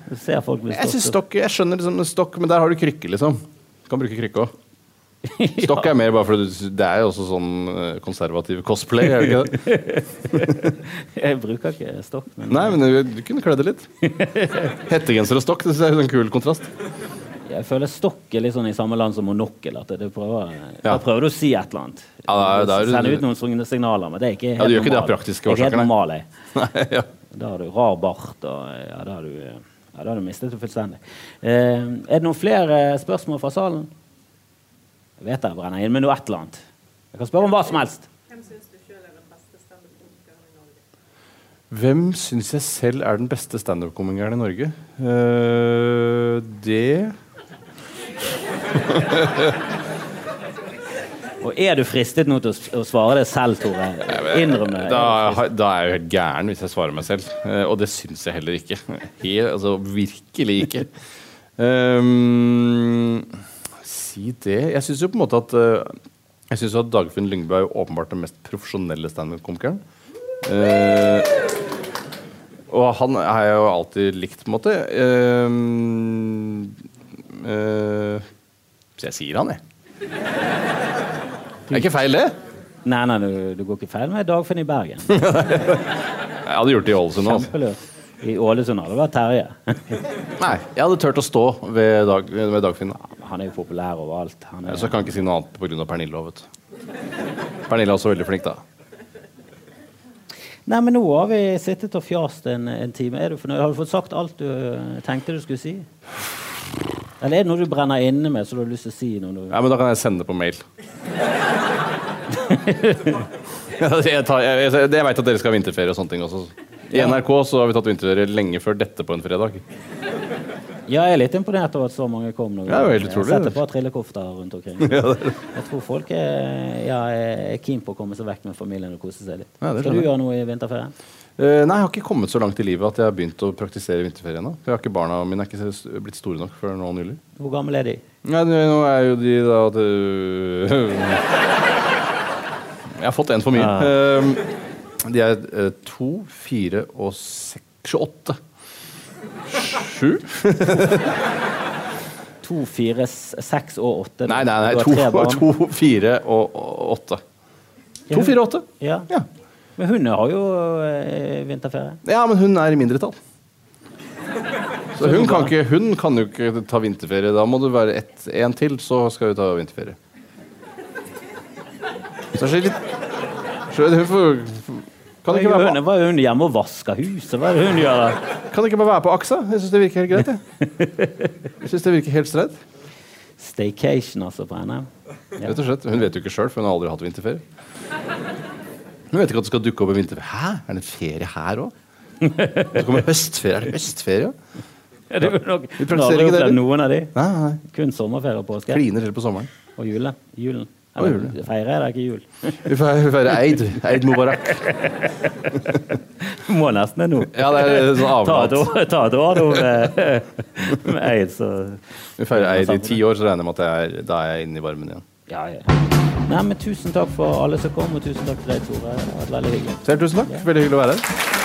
S1: Du ser folk med
S2: Jeg
S1: stokk.
S2: synes stokk, jeg skjønner liksom stokk, men der har du krykke, liksom. Du kan bruke krykke òg. Stokk er mer bare fordi det er jo også sånn eh, konservativ cosplay, er det ikke det?
S1: Jeg bruker ikke stokk. Men
S2: Nei, men du, du kunne kledd det litt. Hettegenser og stokk, det synes jeg er en kul kontrast.
S1: Jeg føler stokk er litt sånn i samme land som monokkel. At det prøver,
S2: Ja.
S1: Da prøver du å si et eller annet.
S2: Ja, da da du-
S1: Sende ut noen signaler, men det er ikke helt
S2: Ja, du gjør ikke det av praktiske
S1: er
S2: årsaker,
S1: helt
S2: nei.
S1: normal, jeg.
S2: Nei, ja.
S1: Da har du rar bart, og ja, da har du, ja, da har du mistet det fullstendig. Eh, er det noen flere spørsmål fra salen? Jeg vet jeg brenner inn med noe et eller annet. Jeg kan spørre om hva som helst.
S7: Hvem syns du selv er den beste standup-komikeren i Norge?
S2: Hvem syns jeg selv er den beste standup-komikeren i Norge? Uh, det
S1: Og er du fristet nå til å, svare det selv, Tore? Innrøm det.
S2: da, da er jeg jo helt gæren hvis jeg svarer meg selv. Eh, og det syns jeg heller ikke. Helt, altså, virkelig ikke. Um, si det Jeg syns jo på en måte at eh, Jeg synes jo at Dagfinn Lyngbø er jo åpenbart den mest profesjonelle standup-komikeren. Uh, og han har jeg jo alltid likt, på en måte. Uh, eh, så jeg sier han, jeg. Det er ikke feil, det.
S1: Nei, nei, du, du går ikke feil med Dagfinn i Bergen.
S2: Jeg hadde gjort det i Ålesund.
S1: Kjempelurt. I Ålesund hadde det vært Terje.
S2: Nei, jeg hadde turt å stå ved, dag, ved Dagfinn. da.
S1: Han er jo populær overalt. Han er,
S2: Så kan han ikke si noe annet pga. Pernille. òg, Vet du. Pernille er også veldig flink, da.
S1: Nei, men nå har vi sittet og fjast en, en time. Er du fornøyd? Har du fått sagt alt du eh, tenkte du skulle si? Eller er det noe du brenner inne med, så du har lyst til å si noe? Du...
S2: Ja, men da kan jeg sende det på mail. Jeg, tar, jeg, jeg, jeg vet at dere skal ha vinterferie og sånne ting også. I NRK så har vi tatt vinterferie lenge før dette på en fredag.
S1: Ja, jeg er litt imponert over at så mange kom.
S2: Ja,
S1: Jeg setter på trillekofter rundt omkring. Jeg tror folk er, ja, er keen på å komme seg vekk med familien og kose seg litt.
S2: Ja,
S1: Skal du gjøre noe i vinterferien?
S2: Eh, nei, jeg har ikke kommet så langt i livet at jeg har begynt å praktisere vinterferie ennå. For jeg har ikke Barna mine er ikke blitt store nok før nå nylig.
S1: Hvor gammel er de?
S2: Nei, nå er jo de da det- Jeg har fått en for mye.
S1: Ja.
S2: Uh, de er eh, to, fire og seks 28. Sju?
S1: To, fire, seks og åtte?
S2: Nei, nei, nei. To,
S1: tre barn.
S2: to fire og åtte. To, fire og åtte.
S1: Ja.
S2: Ja.
S1: Men hunder har jo eh, vinterferie.
S2: ja, men hun er i mindretall. Så hun kan, ikke, hun kan jo ikke ta vinterferie. Da må det være ett, en til, så skal hun ta vinterferie. Så det er litt så Hun får kan det, ikke være på,
S1: Hva er hun hjemme og vasker huset? Hva er det hun gjør der?
S2: kan det ikke bare være på aksa? Jeg syns det virker helt greit. Jeg, jeg synes det virker helt streit.
S1: Staycation, altså, på NM. Ja.
S2: Rett og slett. Hun vet jo ikke sjøl, for hun har aldri hatt vinterferie. Hun vet ikke at det skal dukke opp en vinterferie. Hæ? Er det en ferie her òg? Så kommer høstferie. Er det høstferie?
S1: Ja, det er nok,
S2: Vi
S1: du
S2: praktiserer ikke det,
S1: noen av de.
S2: Nei, nei.
S1: Kun sommerferie og påske.
S2: Kliner til på sommeren.
S1: Og julen. julen.
S2: Og
S1: Eller,
S2: julen.
S1: Feirer det ikke jul?
S2: Vi feirer, Eid. Eid Mubarak.
S1: Må nesten det nå.
S2: Ja, det er sånn
S1: avmatt
S2: avlat.
S1: ta et år nå med. Og,
S2: Vi feirer Eid i ti år, så regner jeg med at jeg er, da er jeg inne i varmen igjen.
S1: ja, ja. Nei, men Tusen takk for alle som kom, og tusen takk til deg, Tore. Det har vært veldig hyggelig.
S2: Selv tusen takk. Veldig hyggelig å være her.